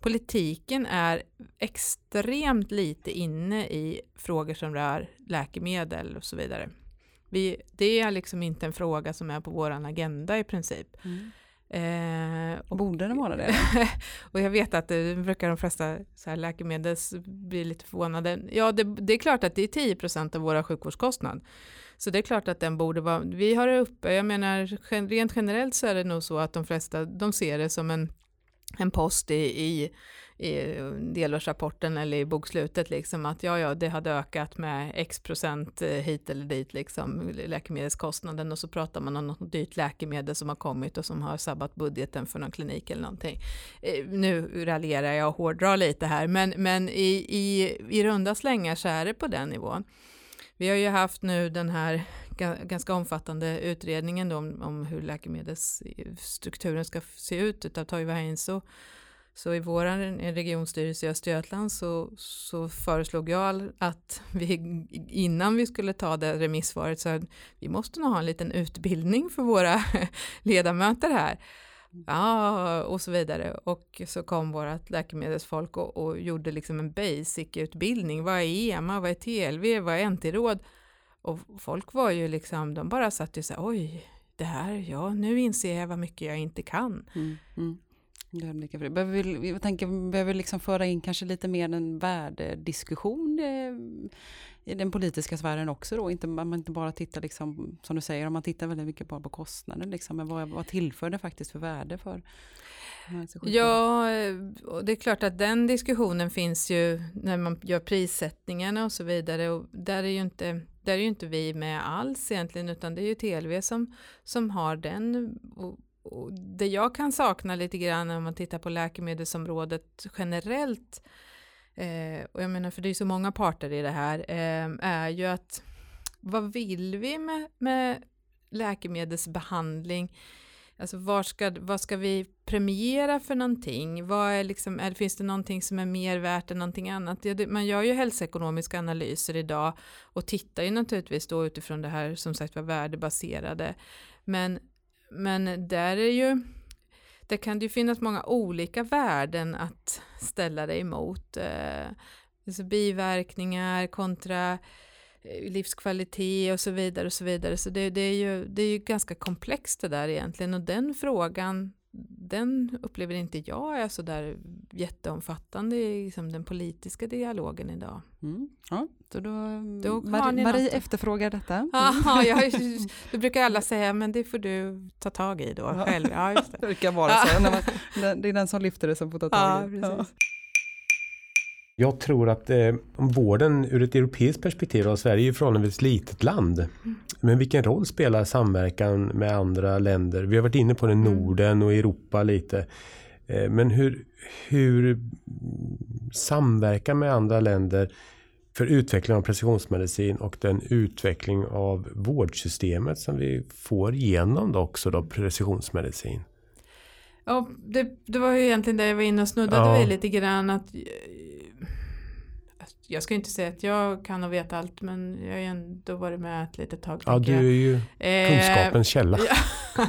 politiken är extremt lite inne i frågor som rör läkemedel och så vidare. Vi, det är liksom inte en fråga som är på vår agenda i princip. Mm. Eh, och, Borde den vara det? och jag vet att det brukar de flesta så här läkemedels bli lite förvånade. Ja, det, det är klart att det är 10 procent av våra sjukvårdskostnad. Så det är klart att den borde vara, vi har det uppe, jag menar rent generellt så är det nog så att de flesta, de ser det som en en post i, i, i delårsrapporten eller i bokslutet liksom att ja, ja, det hade ökat med x procent eh, hit eller dit liksom läkemedelskostnaden och så pratar man om något dyrt läkemedel som har kommit och som har sabbat budgeten för någon klinik eller någonting. Eh, nu raljerar jag och hårdrar lite här, men, men i, i, i runda slängar så är det på den nivån. Vi har ju haft nu den här ganska omfattande utredningen om, om hur läkemedelsstrukturen ska se ut utav Toivo Heinso. Så i vår regionstyrelse i Östergötland så, så föreslog jag att vi innan vi skulle ta det remissvaret så att vi måste nog ha en liten utbildning för våra ledamöter här. Ja, och så vidare. Och så kom vårt läkemedelsfolk och, och gjorde liksom en basic-utbildning. Vad är EMA, vad är TLV, vad är NT-råd? Och folk var ju liksom, de bara satt ju så här, oj, det här, ja, nu inser jag vad mycket jag inte kan. Mm, mm. Behöver vi, jag tänker, behöver liksom föra in kanske lite mer en värdediskussion eh, i den politiska sfären också då, inte, man inte bara tittar liksom, som du säger, om man tittar väldigt mycket bara på kostnaden, liksom, men vad, vad tillför det faktiskt för värde för Ja, och det är klart att den diskussionen finns ju när man gör prissättningarna och så vidare och där är ju inte där är ju inte vi med alls egentligen utan det är ju TLV som, som har den. Och, och det jag kan sakna lite grann om man tittar på läkemedelsområdet generellt eh, och jag menar för det är så många parter i det här eh, är ju att vad vill vi med, med läkemedelsbehandling? Alltså var ska, vad ska vi premiera för någonting? Vad är liksom, är, finns det någonting som är mer värt än någonting annat? Man gör ju hälsoekonomiska analyser idag och tittar ju naturligtvis då utifrån det här som sagt var värdebaserade. Men, men där är ju, där kan det ju finnas många olika värden att ställa dig emot. Eh, alltså biverkningar kontra Eh, livskvalitet och så vidare och så vidare. Så det, det, är ju, det är ju ganska komplext det där egentligen och den frågan den upplever inte jag är så där jätteomfattande i liksom den politiska dialogen idag. Mm. Ja, så då, då Marie, Marie efterfrågar detta. Mm. Aha, jag, då brukar alla säga, men det får du ta tag i då ja. själv. Ja, just det. det brukar vara så, när man, det är den som lyfter det som får ta tag i det. Ja, jag tror att eh, vården ur ett europeiskt perspektiv, och Sverige är ju förhållandevis litet land, Men vilken roll spelar samverkan med andra länder? Vi har varit inne på det Mm. Norden och Europa lite. Eh, Men hur, hur samverka med andra länder för utveckling av precisionsmedicin och den utveckling av vårdsystemet som vi får genom då också då precisionsmedicin. Ja, det, det var ju egentligen det jag var inne och snuddade Ja. vid lite grann att jag ska inte säga att jag kan och vet allt men jag har ju ändå varit med ett litet tag. Ja, du är ju jag. Eh, kunskapens källa. Ja.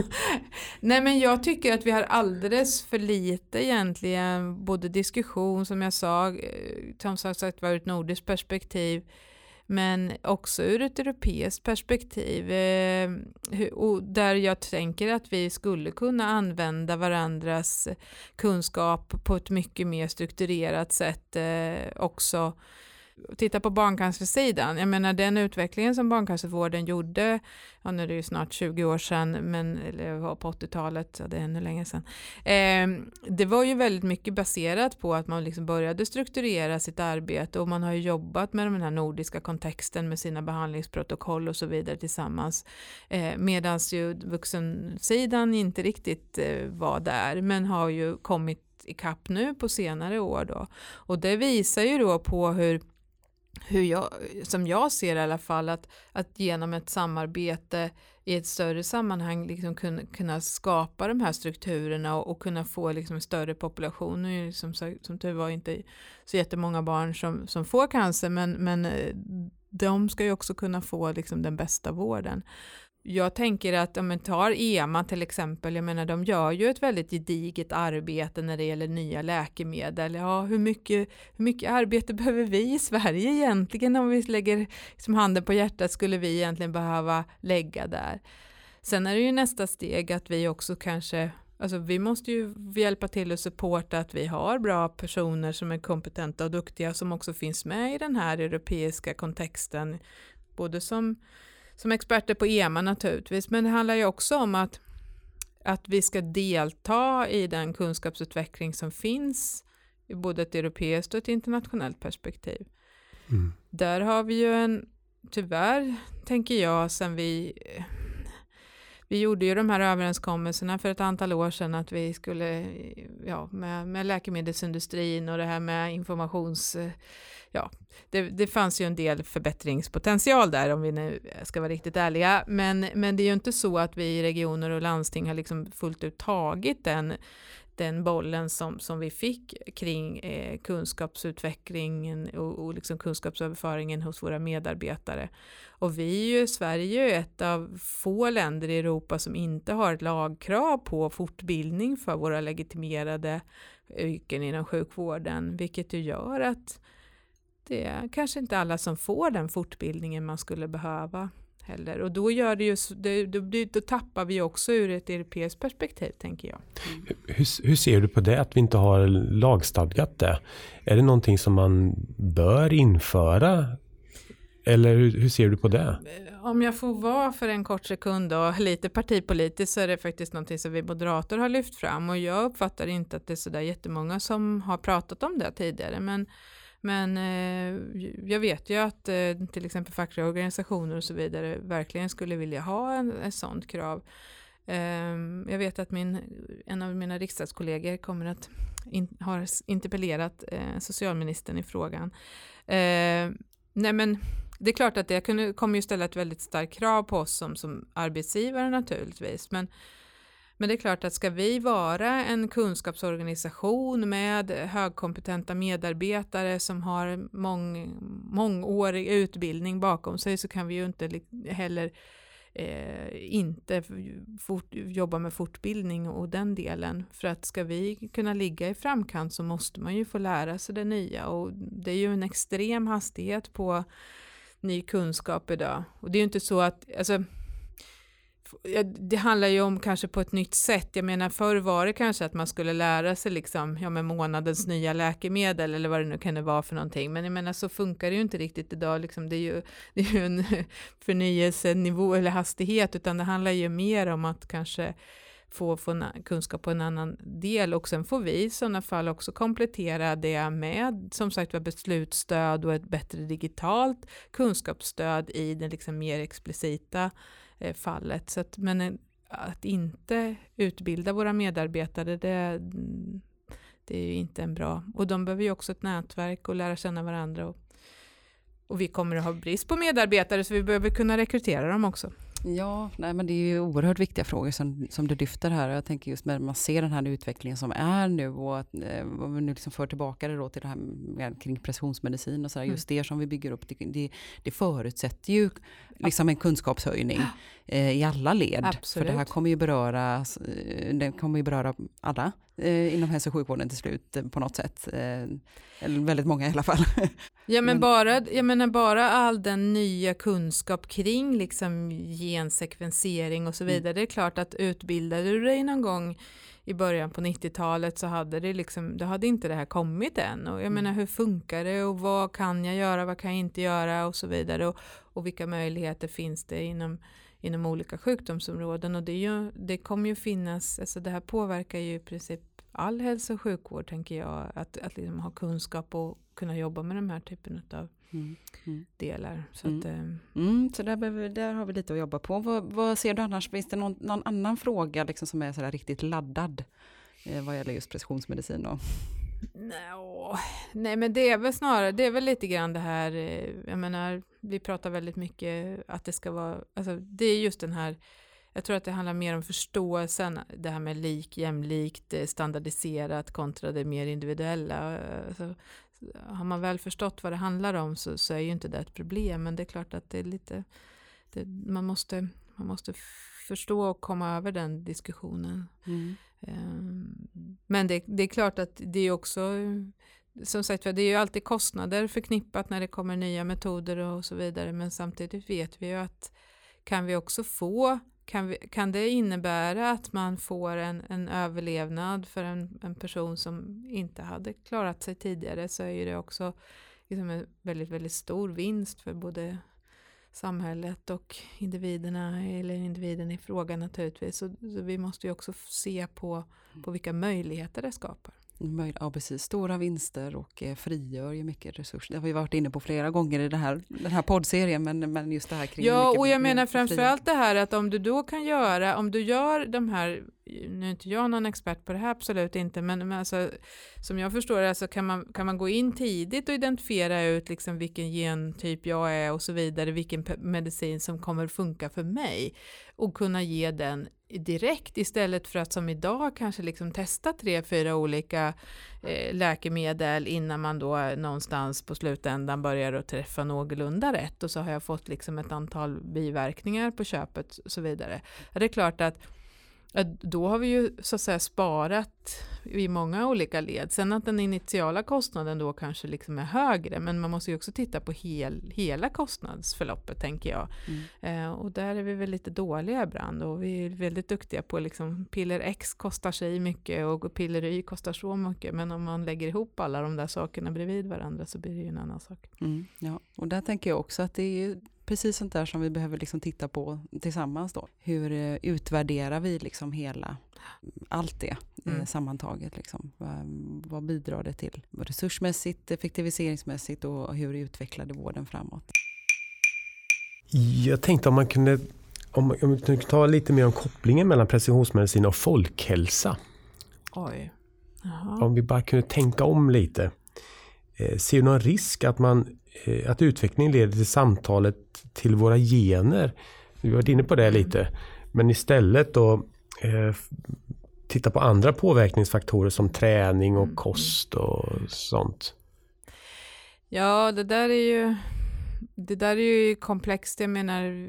Nej men jag tycker att vi har alldeles för lite egentligen både diskussion som jag sa, eh, som sagt var ur ett nordiskt perspektiv men också ur ett europeiskt perspektiv eh, och där jag tänker att vi skulle kunna använda varandras kunskap på ett mycket mer strukturerat sätt eh, också titta på barncancersidan, jag menar den utvecklingen som barncancervården gjorde, ja nu är det ju snart 20 år sedan, men eller det var på 80-talet, ja, det är ännu längre sedan. Eh, det var ju väldigt mycket baserat på att man liksom började strukturera sitt arbete och man har ju jobbat med den här nordiska kontexten med sina behandlingsprotokoll och så vidare tillsammans. Eh, Medan ju vuxensidan inte riktigt eh, var där, men har ju kommit ikapp nu på senare år då. Och det visar ju då på hur hur jag, som jag ser i alla fall, att, att genom ett samarbete i ett större sammanhang liksom kunna, kunna skapa de här strukturerna och, och kunna få liksom en större population. Nu är det som, som tur var inte så jättemånga barn som, som får cancer, men, men eh, de ska ju också kunna få liksom den bästa vården. Jag tänker att om man tar EMA till exempel, jag menar de gör ju ett väldigt gediget arbete när det gäller nya läkemedel. Ja, hur mycket, hur mycket arbete behöver vi i Sverige egentligen om vi lägger liksom handen på hjärtat skulle vi egentligen behöva lägga där. Sen är det ju nästa steg att vi också kanske Alltså vi måste ju hjälpa till och supporta att vi har bra personer som är kompetenta och duktiga som också finns med i den här europeiska kontexten. Både som, som experter på EMA naturligtvis, men det handlar ju också om att, att vi ska delta i den kunskapsutveckling som finns i både ett europeiskt och ett internationellt perspektiv. Mm. Där har vi ju en, tyvärr tänker jag, sen vi vi gjorde ju de här överenskommelserna för ett antal år sedan att vi skulle, ja, med, med läkemedelsindustrin och det här med informations, ja, det, det fanns ju en del förbättringspotential där om vi nu ska vara riktigt ärliga, men, men det är ju inte så att vi i regioner och landsting har liksom fullt ut tagit den den bollen som, som vi fick kring eh, kunskapsutvecklingen och, och liksom kunskapsöverföringen hos våra medarbetare. Och vi är ju, Sverige är ju ett av få länder i Europa som inte har ett lagkrav på fortbildning för våra legitimerade yrken inom sjukvården, vilket ju gör att det är kanske inte alla som får den fortbildningen man skulle behöva heller. Och då, gör det ju, det, då, då tappar vi också ur ett europeiskt perspektiv, tänker jag. Hur, hur ser du på det, att vi inte har lagstadgat det? Är det någonting som man bör införa? Eller hur, hur ser du på det? Om jag får vara för en kort sekund och lite partipolitiskt så är det faktiskt någonting som vi moderater har lyft fram och jag uppfattar inte att det är sådär jättemånga som har pratat om det tidigare men men eh, jag vet ju att eh, till exempel fackliga organisationer och så vidare verkligen skulle vilja ha en, en sådant krav. Eh, jag vet att min, en av mina riksdagskollegor kommer att in, har interpellerat eh, socialministern i frågan. Eh, nej men det är klart att det kommer ju ställa ett väldigt starkt krav på oss som, som arbetsgivare naturligtvis. Men, men det är klart att ska vi vara en kunskapsorganisation med högkompetenta medarbetare som har mång, mångårig utbildning bakom sig så kan vi ju inte heller eh, inte fort, jobba med fortbildning och den delen. För att ska vi kunna ligga i framkant så måste man ju få lära sig det nya och det är ju en extrem hastighet på ny kunskap idag. Och det är ju inte så att, alltså, det handlar ju om kanske på ett nytt sätt. Jag menar förr var det kanske att man skulle lära sig liksom, ja med månadens nya läkemedel eller vad det nu kan vara för någonting. Men jag menar så funkar det ju inte riktigt idag. Liksom, det, är ju, det är ju en förnyelsenivå eller hastighet utan det handlar ju mer om att kanske få, få kunskap på en annan del och sen får vi i sådana fall också komplettera det med som sagt var beslutsstöd och ett bättre digitalt kunskapsstöd i den liksom mer explicita Eh, fallet. Så att, men eh, att inte utbilda våra medarbetare det, det är ju inte en bra, och de behöver ju också ett nätverk och lära känna varandra och, och vi kommer att ha brist på medarbetare så vi behöver kunna rekrytera dem också. Ja, nej, men det är ju oerhört viktiga frågor som, som du lyfter här. Jag tänker just när man ser den här utvecklingen som är nu och att eh, vi nu liksom för tillbaka det då till det här med, kring precisionsmedicin och så här, mm. just det som vi bygger upp, det, det, det förutsätter ju liksom en kunskapshöjning eh, i alla led. Absolut. För det här kommer ju beröra, eh, det kommer ju beröra alla eh, inom hälso och sjukvården till slut eh, på något sätt. Eh, eller väldigt många i alla fall. Ja men, men, bara, jag menar bara all den nya kunskap kring liksom gensekvensering och så mm. vidare. Mm. Det är klart att utbildade du dig någon gång i början på 90-talet så hade det liksom, då hade inte det här kommit än. Och jag mm. menar hur funkar det och vad kan jag göra, vad kan jag inte göra och så vidare. Och, och vilka möjligheter finns det inom, inom olika sjukdomsområden. Och det, ju, det kommer ju finnas, alltså det här påverkar ju i princip all hälso och sjukvård tänker jag. Att, att liksom ha kunskap och kunna jobba med de här typen av mm. Mm. delar. Så, mm. Att, eh, mm, så där, behöver, där har vi lite att jobba på. Vad, vad ser du annars, finns det någon, någon annan fråga liksom som är sådär riktigt laddad eh, vad gäller just precisionsmedicin? Och? No, nej men det är väl snarare, det är väl lite grann det här, eh, jag menar, vi pratar väldigt mycket att det ska vara, alltså det är just den här jag tror att det handlar mer om förståelsen, det här med lik, jämlikt, eh, standardiserat kontra det mer individuella. Alltså, har man väl förstått vad det handlar om så, så, är ju inte det ett problem, men det är klart att det är lite, det, man, måste, man måste förstå och komma över den diskussionen. Mm. Um, men det, det, är klart att det är också, som sagt det är ju alltid kostnader förknippat när det kommer nya metoder och så vidare, men samtidigt vet vi ju att kan vi också få kan, vi, kan det innebära att man får en, en överlevnad för en, en person som inte hade klarat sig tidigare så är det också liksom en väldigt, väldigt stor vinst för både samhället och individerna eller individen i fråga naturligtvis. Så, så vi måste ju också se på, på vilka möjligheter det skapar. Ja, precis. Stora vinster och eh, frigör ju mycket resurser. Det har vi varit inne på flera gånger i det här, den här poddserien, men, men just det här kring... Ja, och jag menar framförallt det här att om du då kan göra, om du gör de här, nu är inte jag någon expert på det här, absolut inte, men, men alltså, som jag förstår det så kan man, kan man gå in tidigt och identifiera ut liksom vilken gentyp jag är och så vidare, vilken medicin som kommer funka för mig och kunna ge den direkt istället för att som idag kanske liksom testa tre, fyra olika eh, läkemedel innan man då någonstans på slutändan börjar att träffa någorlunda rätt och så har jag fått liksom ett antal biverkningar på köpet och så vidare. Det är klart att då har vi ju så att säga sparat i många olika led. Sen att den initiala kostnaden då kanske liksom är högre, men man måste ju också titta på hel, hela kostnadsförloppet tänker jag. Mm. Eh, och där är vi väl lite dåliga ibland och vi är väldigt duktiga på liksom piller X kostar sig mycket och piller Y kostar så mycket, men om man lägger ihop alla de där sakerna bredvid varandra så blir det ju en annan sak. Mm, ja, och där tänker jag också att det är precis sånt där som vi behöver liksom titta på tillsammans då. Hur eh, utvärderar vi liksom hela, allt det eh, mm. sammantaget? Liksom. Vad, vad bidrar det till? Resursmässigt, effektiviseringsmässigt och hur utvecklade vården framåt? Jag tänkte om man kunde om man kunde ta lite mer om kopplingen mellan precisionsmedicin och folkhälsa. Oj. Jaha. Om vi bara kunde tänka om lite. Eh, ser du någon risk att man att utveckling leder till samtalet till våra gener. Vi har varit inne på det mm. lite. Men istället då eh, titta på andra påverkningsfaktorer som träning och mm. kost och sånt. Ja, det där är ju det där är ju komplext. Jag menar,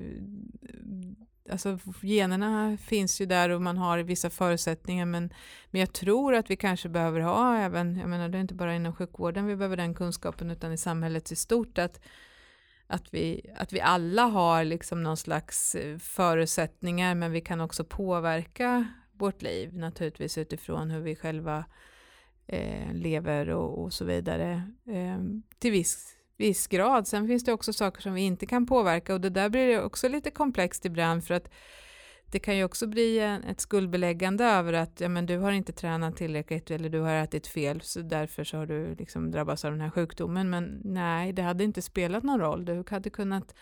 alltså generna finns ju där och man har vissa förutsättningar men, men jag tror att vi kanske behöver ha även, jag menar det är inte bara inom sjukvården vi behöver den kunskapen utan i samhället i stort att, att, vi, att vi alla har liksom någon slags eh, förutsättningar men vi kan också påverka vårt liv naturligtvis utifrån hur vi själva eh, lever och, och, så vidare eh, till viss viss grad. Sen finns det också saker som vi inte kan påverka och det där blir också lite komplext ibland för att det kan ju också bli ett skuldbeläggande över att ja, men du har inte tränat tillräckligt eller du har ätit fel så därför så har du liksom drabbats av den här sjukdomen. Men nej, det hade inte spelat någon roll. Du hade kunnat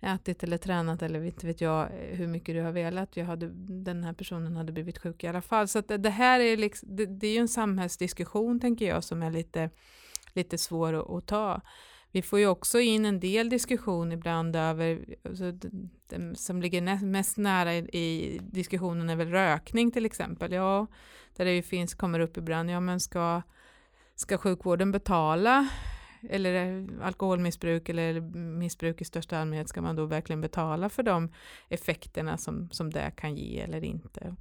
ätit eller tränat eller inte vet jag hur mycket du har velat. Jag hade, den här personen hade blivit sjuk i alla fall. Så att det, här är, liksom, det, det, är ju en samhällsdiskussion tänker jag som är lite, lite svår att, att ta. Vi får ju också in en del diskussion ibland över, alltså, det, som ligger mest nära i, i, diskussionen är väl rökning till exempel. Ja, där det ju finns, kommer upp ibland, ja men ska, ska sjukvården betala eller alkoholmissbruk eller missbruk i största allmänhet, ska man då verkligen betala för de effekterna som, som det kan ge eller inte?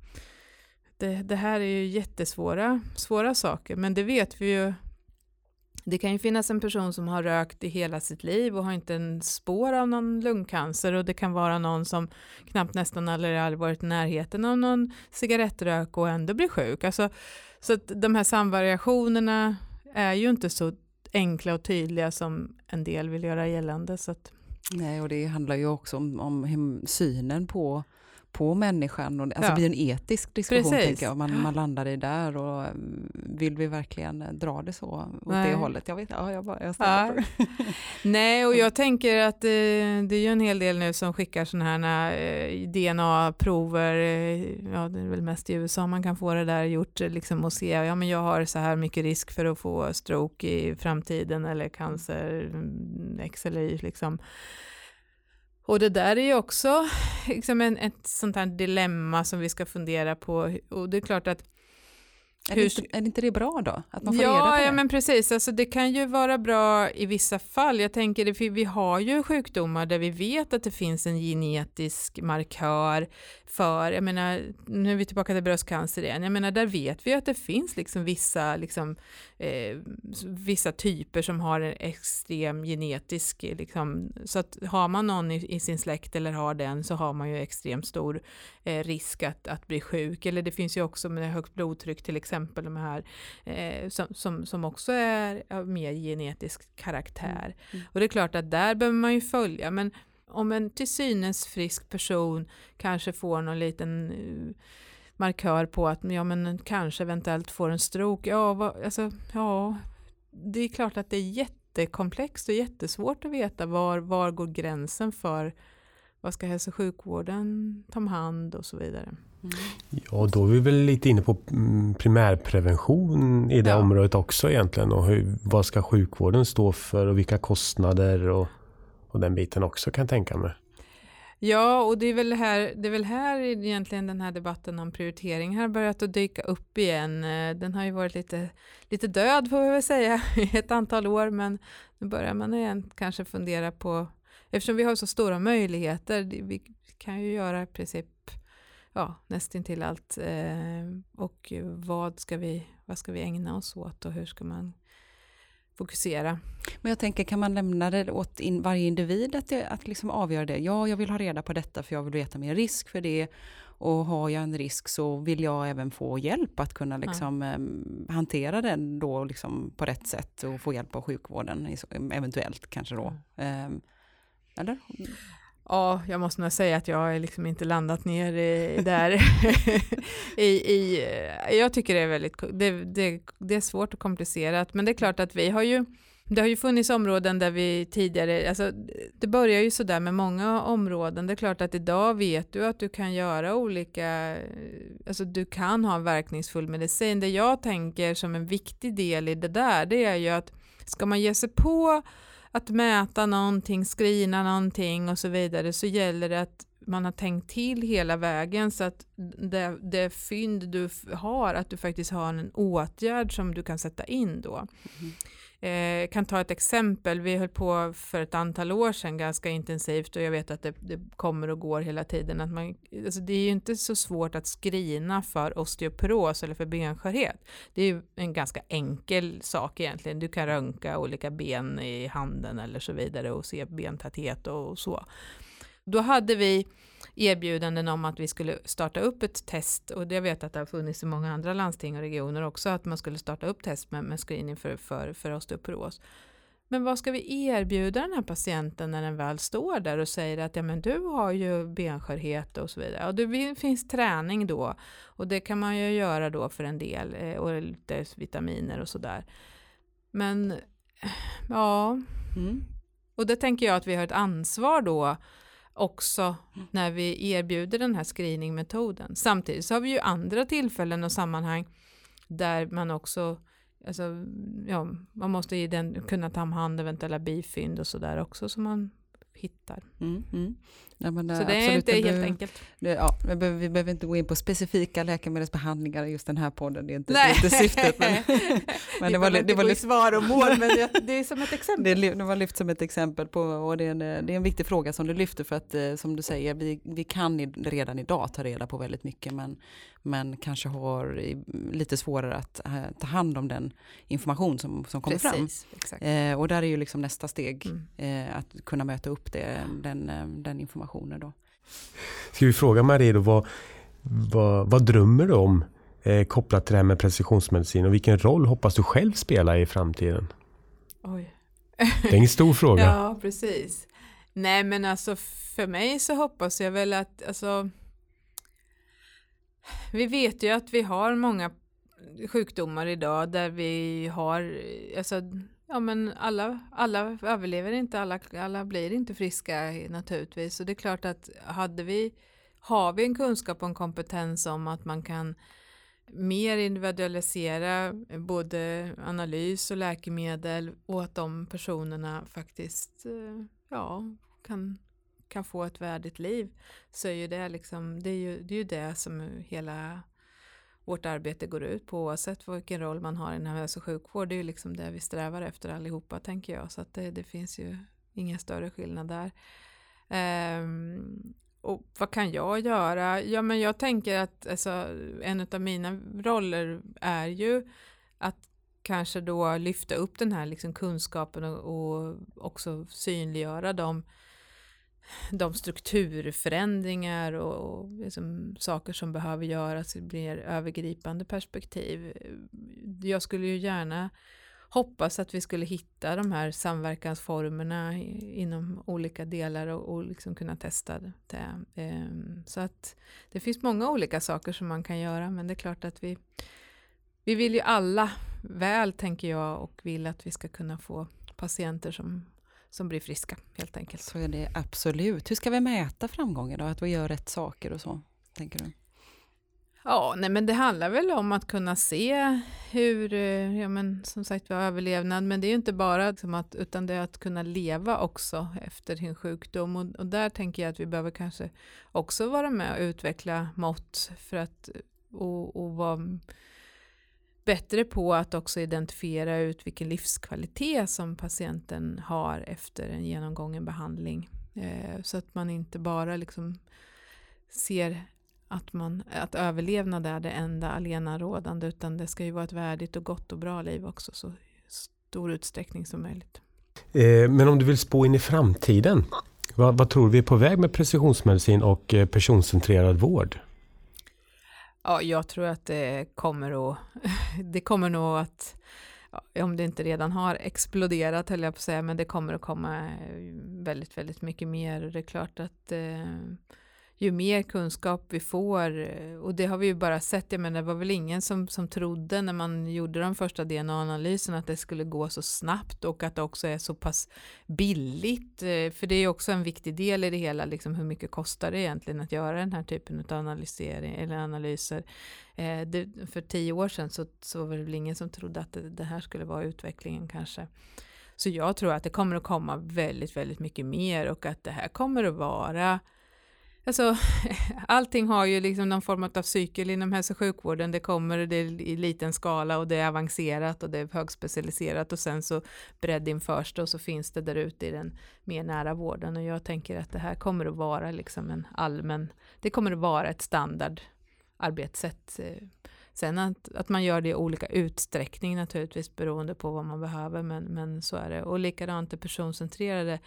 Det, det här är ju jättesvåra svåra saker, men det vet vi ju det kan ju finnas en person som har rökt i hela sitt liv och har inte en spår av någon lungcancer och det kan vara någon som knappt nästan aldrig, aldrig varit i närheten av någon cigarettrök och ändå blir sjuk. Alltså, så att de här samvariationerna är ju inte så enkla och tydliga som en del vill göra gällande. Så att... Nej, och det handlar ju också om, om synen på på människan. Och, alltså ja. blir en etisk diskussion, Precis. tänker jag. Man, man landar i där och mm, vill vi verkligen dra det så åt Nej. det hållet? Jag vet ja, jag, bara, jag ja. Nej, och jag tänker att eh, det är ju en hel del nu som skickar sådana här eh, DNA-prover. Eh, ja, det är väl mest i USA man kan få det där gjort liksom och se, ja men jag har så här mycket risk för att få stroke i framtiden eller cancer, mm, X eller Y liksom. Och det där är ju också liksom en, ett sånt här dilemma som vi ska fundera på. Och det är klart att är, det inte, är inte det bra då? Att man får ja, reda på det? Ja, men precis. Alltså, det kan ju vara bra i vissa fall. Jag tänker, vi har ju sjukdomar där vi vet att det finns en genetisk markör för, jag menar, nu är vi tillbaka till bröstcancer igen, jag menar, där vet vi att det finns liksom vissa, liksom, eh, vissa typer som har en extrem genetisk, liksom, så att har man någon i, i, sin släkt eller har den så har man ju extremt stor eh, risk att, att bli sjuk. Eller det finns ju också med högt blodtryck till exempel, de här eh, som, som, som också är av mer genetisk karaktär. Mm. Mm. Och det är klart att där behöver man ju följa, men om en till synes frisk person kanske får någon liten uh, markör på att ja, men kanske eventuellt får en stroke, ja, vad, alltså, ja, det är klart att det är jättekomplext och jättesvårt att veta var, var går gränsen för vad ska hälso och sjukvården ta om hand och så vidare. Mm. Ja, då är vi väl lite inne på mm, primärprevention i det ja. området också egentligen. Och hur, vad ska sjukvården stå för och vilka kostnader och, och den biten också kan tänka mig. Ja, och det är, väl här, det är väl här egentligen den här debatten om prioritering har börjat att dyka upp igen. Eh, den har ju varit lite, lite död får vi väl säga i ett antal år, men nu börjar man igen kanske fundera på, eftersom vi har så stora möjligheter, vi kan ju göra i princip ja, nästintill allt. Eh, och vad ska, vi, vad ska vi ägna oss åt och hur ska man fokusera. Men jag tänker, kan man lämna det åt in, varje individ att, det, att liksom avgöra det? Ja, jag vill ha reda på detta för jag vill veta mer risk för det. Och har jag en risk så vill jag även få hjälp att kunna liksom, ja. eh, hantera den då liksom på rätt sätt och få hjälp av sjukvården eventuellt kanske då. Eh, eller? Ja, jag måste nog säga att jag har liksom inte landat ner i, där. I, i, jag tycker det är väldigt det, det, det, är svårt och komplicerat, men det är klart att vi har ju det har ju funnits områden där vi tidigare, alltså det börjar ju sådär med många områden. Det är klart att idag vet du att du kan göra olika, alltså du kan ha verkningsfull medicin. Det jag tänker som en viktig del i det där, det är ju att ska man ge sig på att mäta någonting, screena någonting och så vidare så gäller det att man har tänkt till hela vägen så att det, det fynd du har, att du faktiskt har en åtgärd som du kan sätta in då. Mm. Eh, kan ta ett exempel, vi höll på för ett antal år sedan ganska intensivt och jag vet att det, det kommer och går hela tiden. Att man, alltså det är ju inte så svårt att skrina för osteoporos eller för benskörhet. Det är ju en ganska enkel sak egentligen. Du kan röntga olika ben i handen eller så vidare och se bentäthet och så. Då hade vi erbjudanden om att vi skulle starta upp ett test och det vet att det har funnits i många andra landsting och regioner också att man skulle starta upp test med, med screening för, för, för osteoporos. men vad ska vi erbjuda den här patienten när den väl står där och säger att ja, men du har ju benskörhet och så vidare. Och det finns träning då och det kan man ju göra då för en del eh, och lite vitaminer och sådär. Men ja, mm. och det tänker jag att vi har ett ansvar då också när vi erbjuder den här screeningmetoden. Samtidigt så har vi ju andra tillfällen och sammanhang där man också alltså, ja, man måste ju den, kunna ta hand om eventuella bifynd och sådär också som man hittar. Mm, mm. Ja, så det absolut, är inte helt behöver, enkelt. Det, ja, vi, behöver, vi behöver inte gå in på specifika läkemedelsbehandlingar i just den här podden, det är inte, det är inte syftet. Men, men det, var, det var lyft, svar och mål, men det, det, är som ett exempel. Det, det var lyft som ett exempel på, och det är, en, det är en viktig fråga som du lyfter för att eh, som du säger, vi, vi kan redan idag ta reda på väldigt mycket, men, men kanske har lite svårare att ta hand om den information som, som kommer Precis, fram. Eh, och där är ju liksom nästa steg, mm. eh, att kunna möta upp det, den, eh, den informationen då. Ska vi fråga Marie då, vad, vad, vad drömmer du om eh, kopplat till det här med precisionsmedicin och vilken roll hoppas du själv spela i framtiden? Oj. Det är en stor fråga. ja, precis. Nej, men alltså för mig så hoppas jag väl att, alltså, vi vet ju att vi har många sjukdomar idag där vi har, alltså, ja men alla, alla överlever inte, alla, alla blir inte friska naturligtvis. Så det är klart att hade vi, har vi en kunskap och en kompetens om att man kan mer individualisera både analys och läkemedel och att de personerna faktiskt eh, ja, kan, kan få ett värdigt liv så är ju det liksom, det är ju det, är ju det som hela vårt arbete går ut på oavsett vilken roll man har inom hälso och sjukvård. Det är ju liksom det vi strävar efter allihopa tänker jag så att det, det finns ju ingen större skillnad där. Um, och vad kan jag göra? Ja men jag tänker att alltså, en av mina roller är ju att kanske då lyfta upp den här liksom kunskapen och, och också synliggöra de de strukturförändringar och, och liksom saker som behöver göras i mer övergripande perspektiv. Jag skulle ju gärna hoppas att vi skulle hitta de här samverkansformerna inom olika delar och, och liksom kunna testa det. Ehm, så att det finns många olika saker som man kan göra men det är klart att vi, vi vill ju alla väl tänker jag och vill att vi ska kunna få patienter som som blir friska helt enkelt. Så är det absolut. Hur ska vi mäta framgången då? Att vi gör rätt saker och så, tänker du? Ja, nej men det handlar väl om att kunna se hur, eh, ja men som sagt vi har överlevnad, men det är ju inte bara liksom att, utan det är att kunna leva också efter sin sjukdom och, och där tänker jag att vi behöver kanske också vara med och utveckla mått för att och, och vara bättre på att också identifiera ut vilken livskvalitet som patienten har efter en genomgången behandling. Eh, så att man inte bara liksom ser att, man, att överlevnad är det enda alena rådande utan det ska ju vara ett värdigt och gott och bra liv också så stor utsträckning som möjligt. Eh, men om du vill spå in i framtiden, vad, vad tror vi är på väg med precisionsmedicin och eh, personcentrerad vård? Ja, jag tror att det kommer att, det kommer nog att, om det inte redan har exploderat höll jag på att säga, men det kommer att komma eh, väldigt, väldigt mycket mer. Det är klart att eh, ju mer kunskap vi får, eh, och det har vi ju bara sett, jag menar det var väl ingen som, som trodde när man gjorde de första DNA-analyserna att det skulle gå så snabbt och att det också är så pass billigt, eh, för det är också en viktig del i det hela, liksom hur mycket kostar det egentligen att göra den här typen av analysering eller analyser. Eh, det, för tio år sedan så, så var det väl ingen som trodde att det, det här skulle vara utvecklingen kanske. Så jag tror att det kommer att komma väldigt, väldigt mycket mer och att det här kommer att vara Alltså, allting har ju liksom någon form av cykel inom hälso och sjukvården. Det kommer det är i liten skala och det är avancerat och det är högspecialiserat och sen så breddinförs det och så finns det där ute i den mer nära vården och jag tänker att det här kommer att vara liksom en allmän, det kommer att vara ett standard arbetssätt. Eh, sen att, att man gör det i olika utsträckning naturligtvis beroende på vad man behöver men, men så är det. Och likadant det personcentrerade,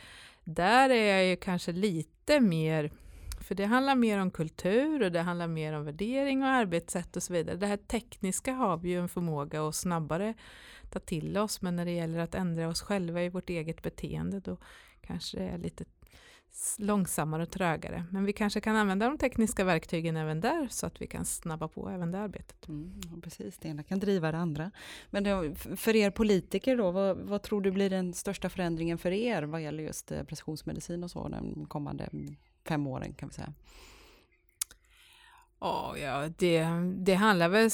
där är jag ju kanske lite mer för det handlar mer om kultur och det handlar mer om värdering och arbetssätt och så vidare. Det här tekniska har vi ju en förmåga att snabbare ta till oss, men när det gäller att ändra oss själva i vårt eget beteende då kanske det är lite långsammare och trögare. Men vi kanske kan använda de tekniska verktygen även där så att vi kan snabba på även det arbetet. Mm, precis, det ena kan driva det andra. Men eh, då, för er politiker då, vad, vad, tror du blir den största förändringen för er vad gäller just eh, precisionsmedicin och så den kommande mm, fem åren kan vi säga? Oh, ja, det, det handlar väl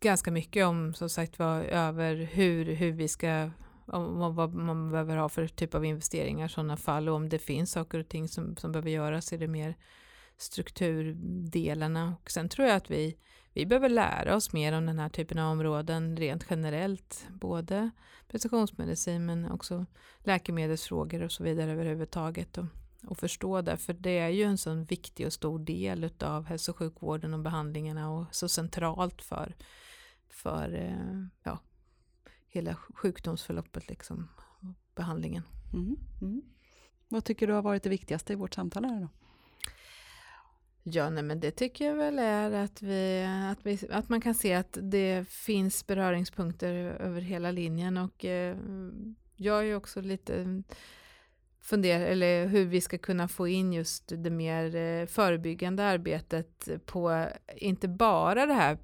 ganska mycket om som sagt var över hur, hur vi ska om vad man behöver ha för typ av investeringar i sådana fall och om det finns saker och ting som, som behöver göras i det mer strukturdelarna. Och sen tror jag att vi, vi behöver lära oss mer om den här typen av områden rent generellt. Både precisionsmedicin men också läkemedelsfrågor och så vidare överhuvudtaget. Och, och förstå det, för det är ju en sån viktig och stor del av hälso och sjukvården och behandlingarna och så centralt för, för eh, ja, hela sjukdomsförloppet, liksom, behandlingen. Mm. Mm. Vad tycker du har varit det viktigaste i vårt samtal här då? Ja, nej, men det tycker jag väl är att, vi, att, vi, att man kan se att det finns beröringspunkter över hela linjen och eh, jag är också lite fundera, eller hur vi ska kunna få in just det mer eh, förebyggande arbetet på inte bara det här,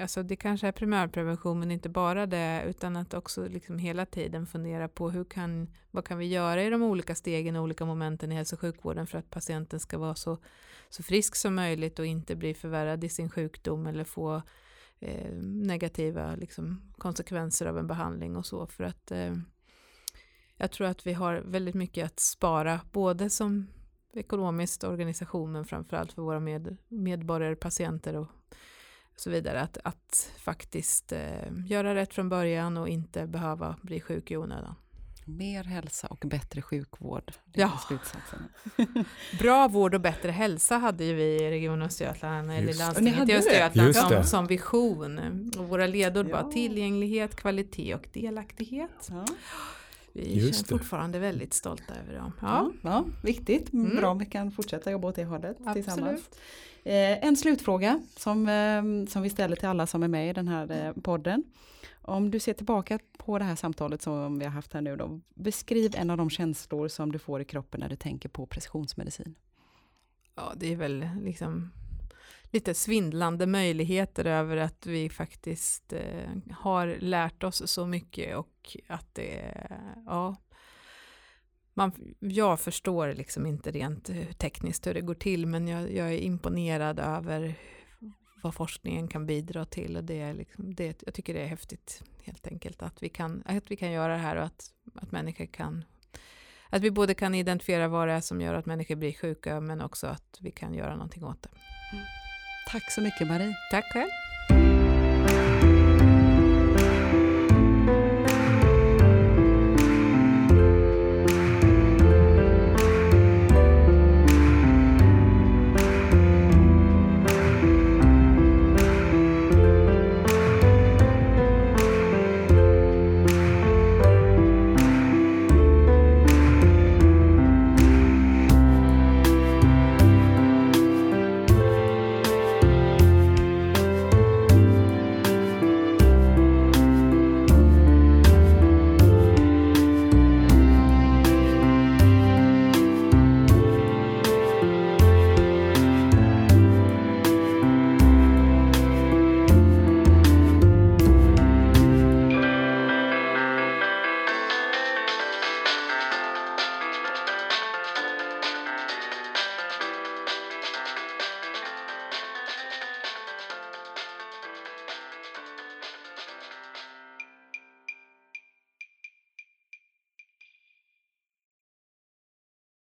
alltså det kanske är primärprevention men inte bara det utan att också liksom hela tiden fundera på hur kan, vad kan vi göra i de olika stegen och olika momenten i hälso och sjukvården för att patienten ska vara så, så frisk som möjligt och inte bli förvärrad i sin sjukdom eller få eh, negativa liksom, konsekvenser av en behandling och så. För att eh, jag tror att vi har väldigt mycket att spara, både som ekonomiskt organisation, men framförallt för våra med, medborgare, patienter och så vidare. Att, att faktiskt eh, göra rätt från början och inte behöva bli sjuk i onödan. Mer hälsa och bättre sjukvård. Det ja. Bra vård och bättre hälsa hade ju vi i Region Östergötland, eller landstinget i Östergötland som, som, vision. Och våra ledord ja. var tillgänglighet, kvalitet och delaktighet. Ja. Vi Just känner fortfarande väldigt stolta över dem. Ja, ja viktigt. Mm. Bra om vi kan fortsätta jobba åt det hållet Absolut. tillsammans. Eh, en slutfråga som, eh, som vi ställer till alla som är med i den här eh, podden. Om du ser tillbaka på det här samtalet som vi har haft här nu då. Beskriv en av de känslor som du får i kroppen när du tänker på precisionsmedicin. Ja, det är väl liksom lite svindlande möjligheter över att vi faktiskt eh, har lärt oss så mycket och att det, ja, man, jag förstår liksom inte rent eh, tekniskt hur det går till, men jag, jag är imponerad över vad forskningen kan bidra till och det är liksom, det, jag tycker det är häftigt helt enkelt att vi kan, att vi kan göra det här och att, att människor kan att vi både kan identifiera vad det är som gör att människor blir sjuka men också att vi kan göra någonting åt det. Mm. Tack så mycket Marie. Tack själv.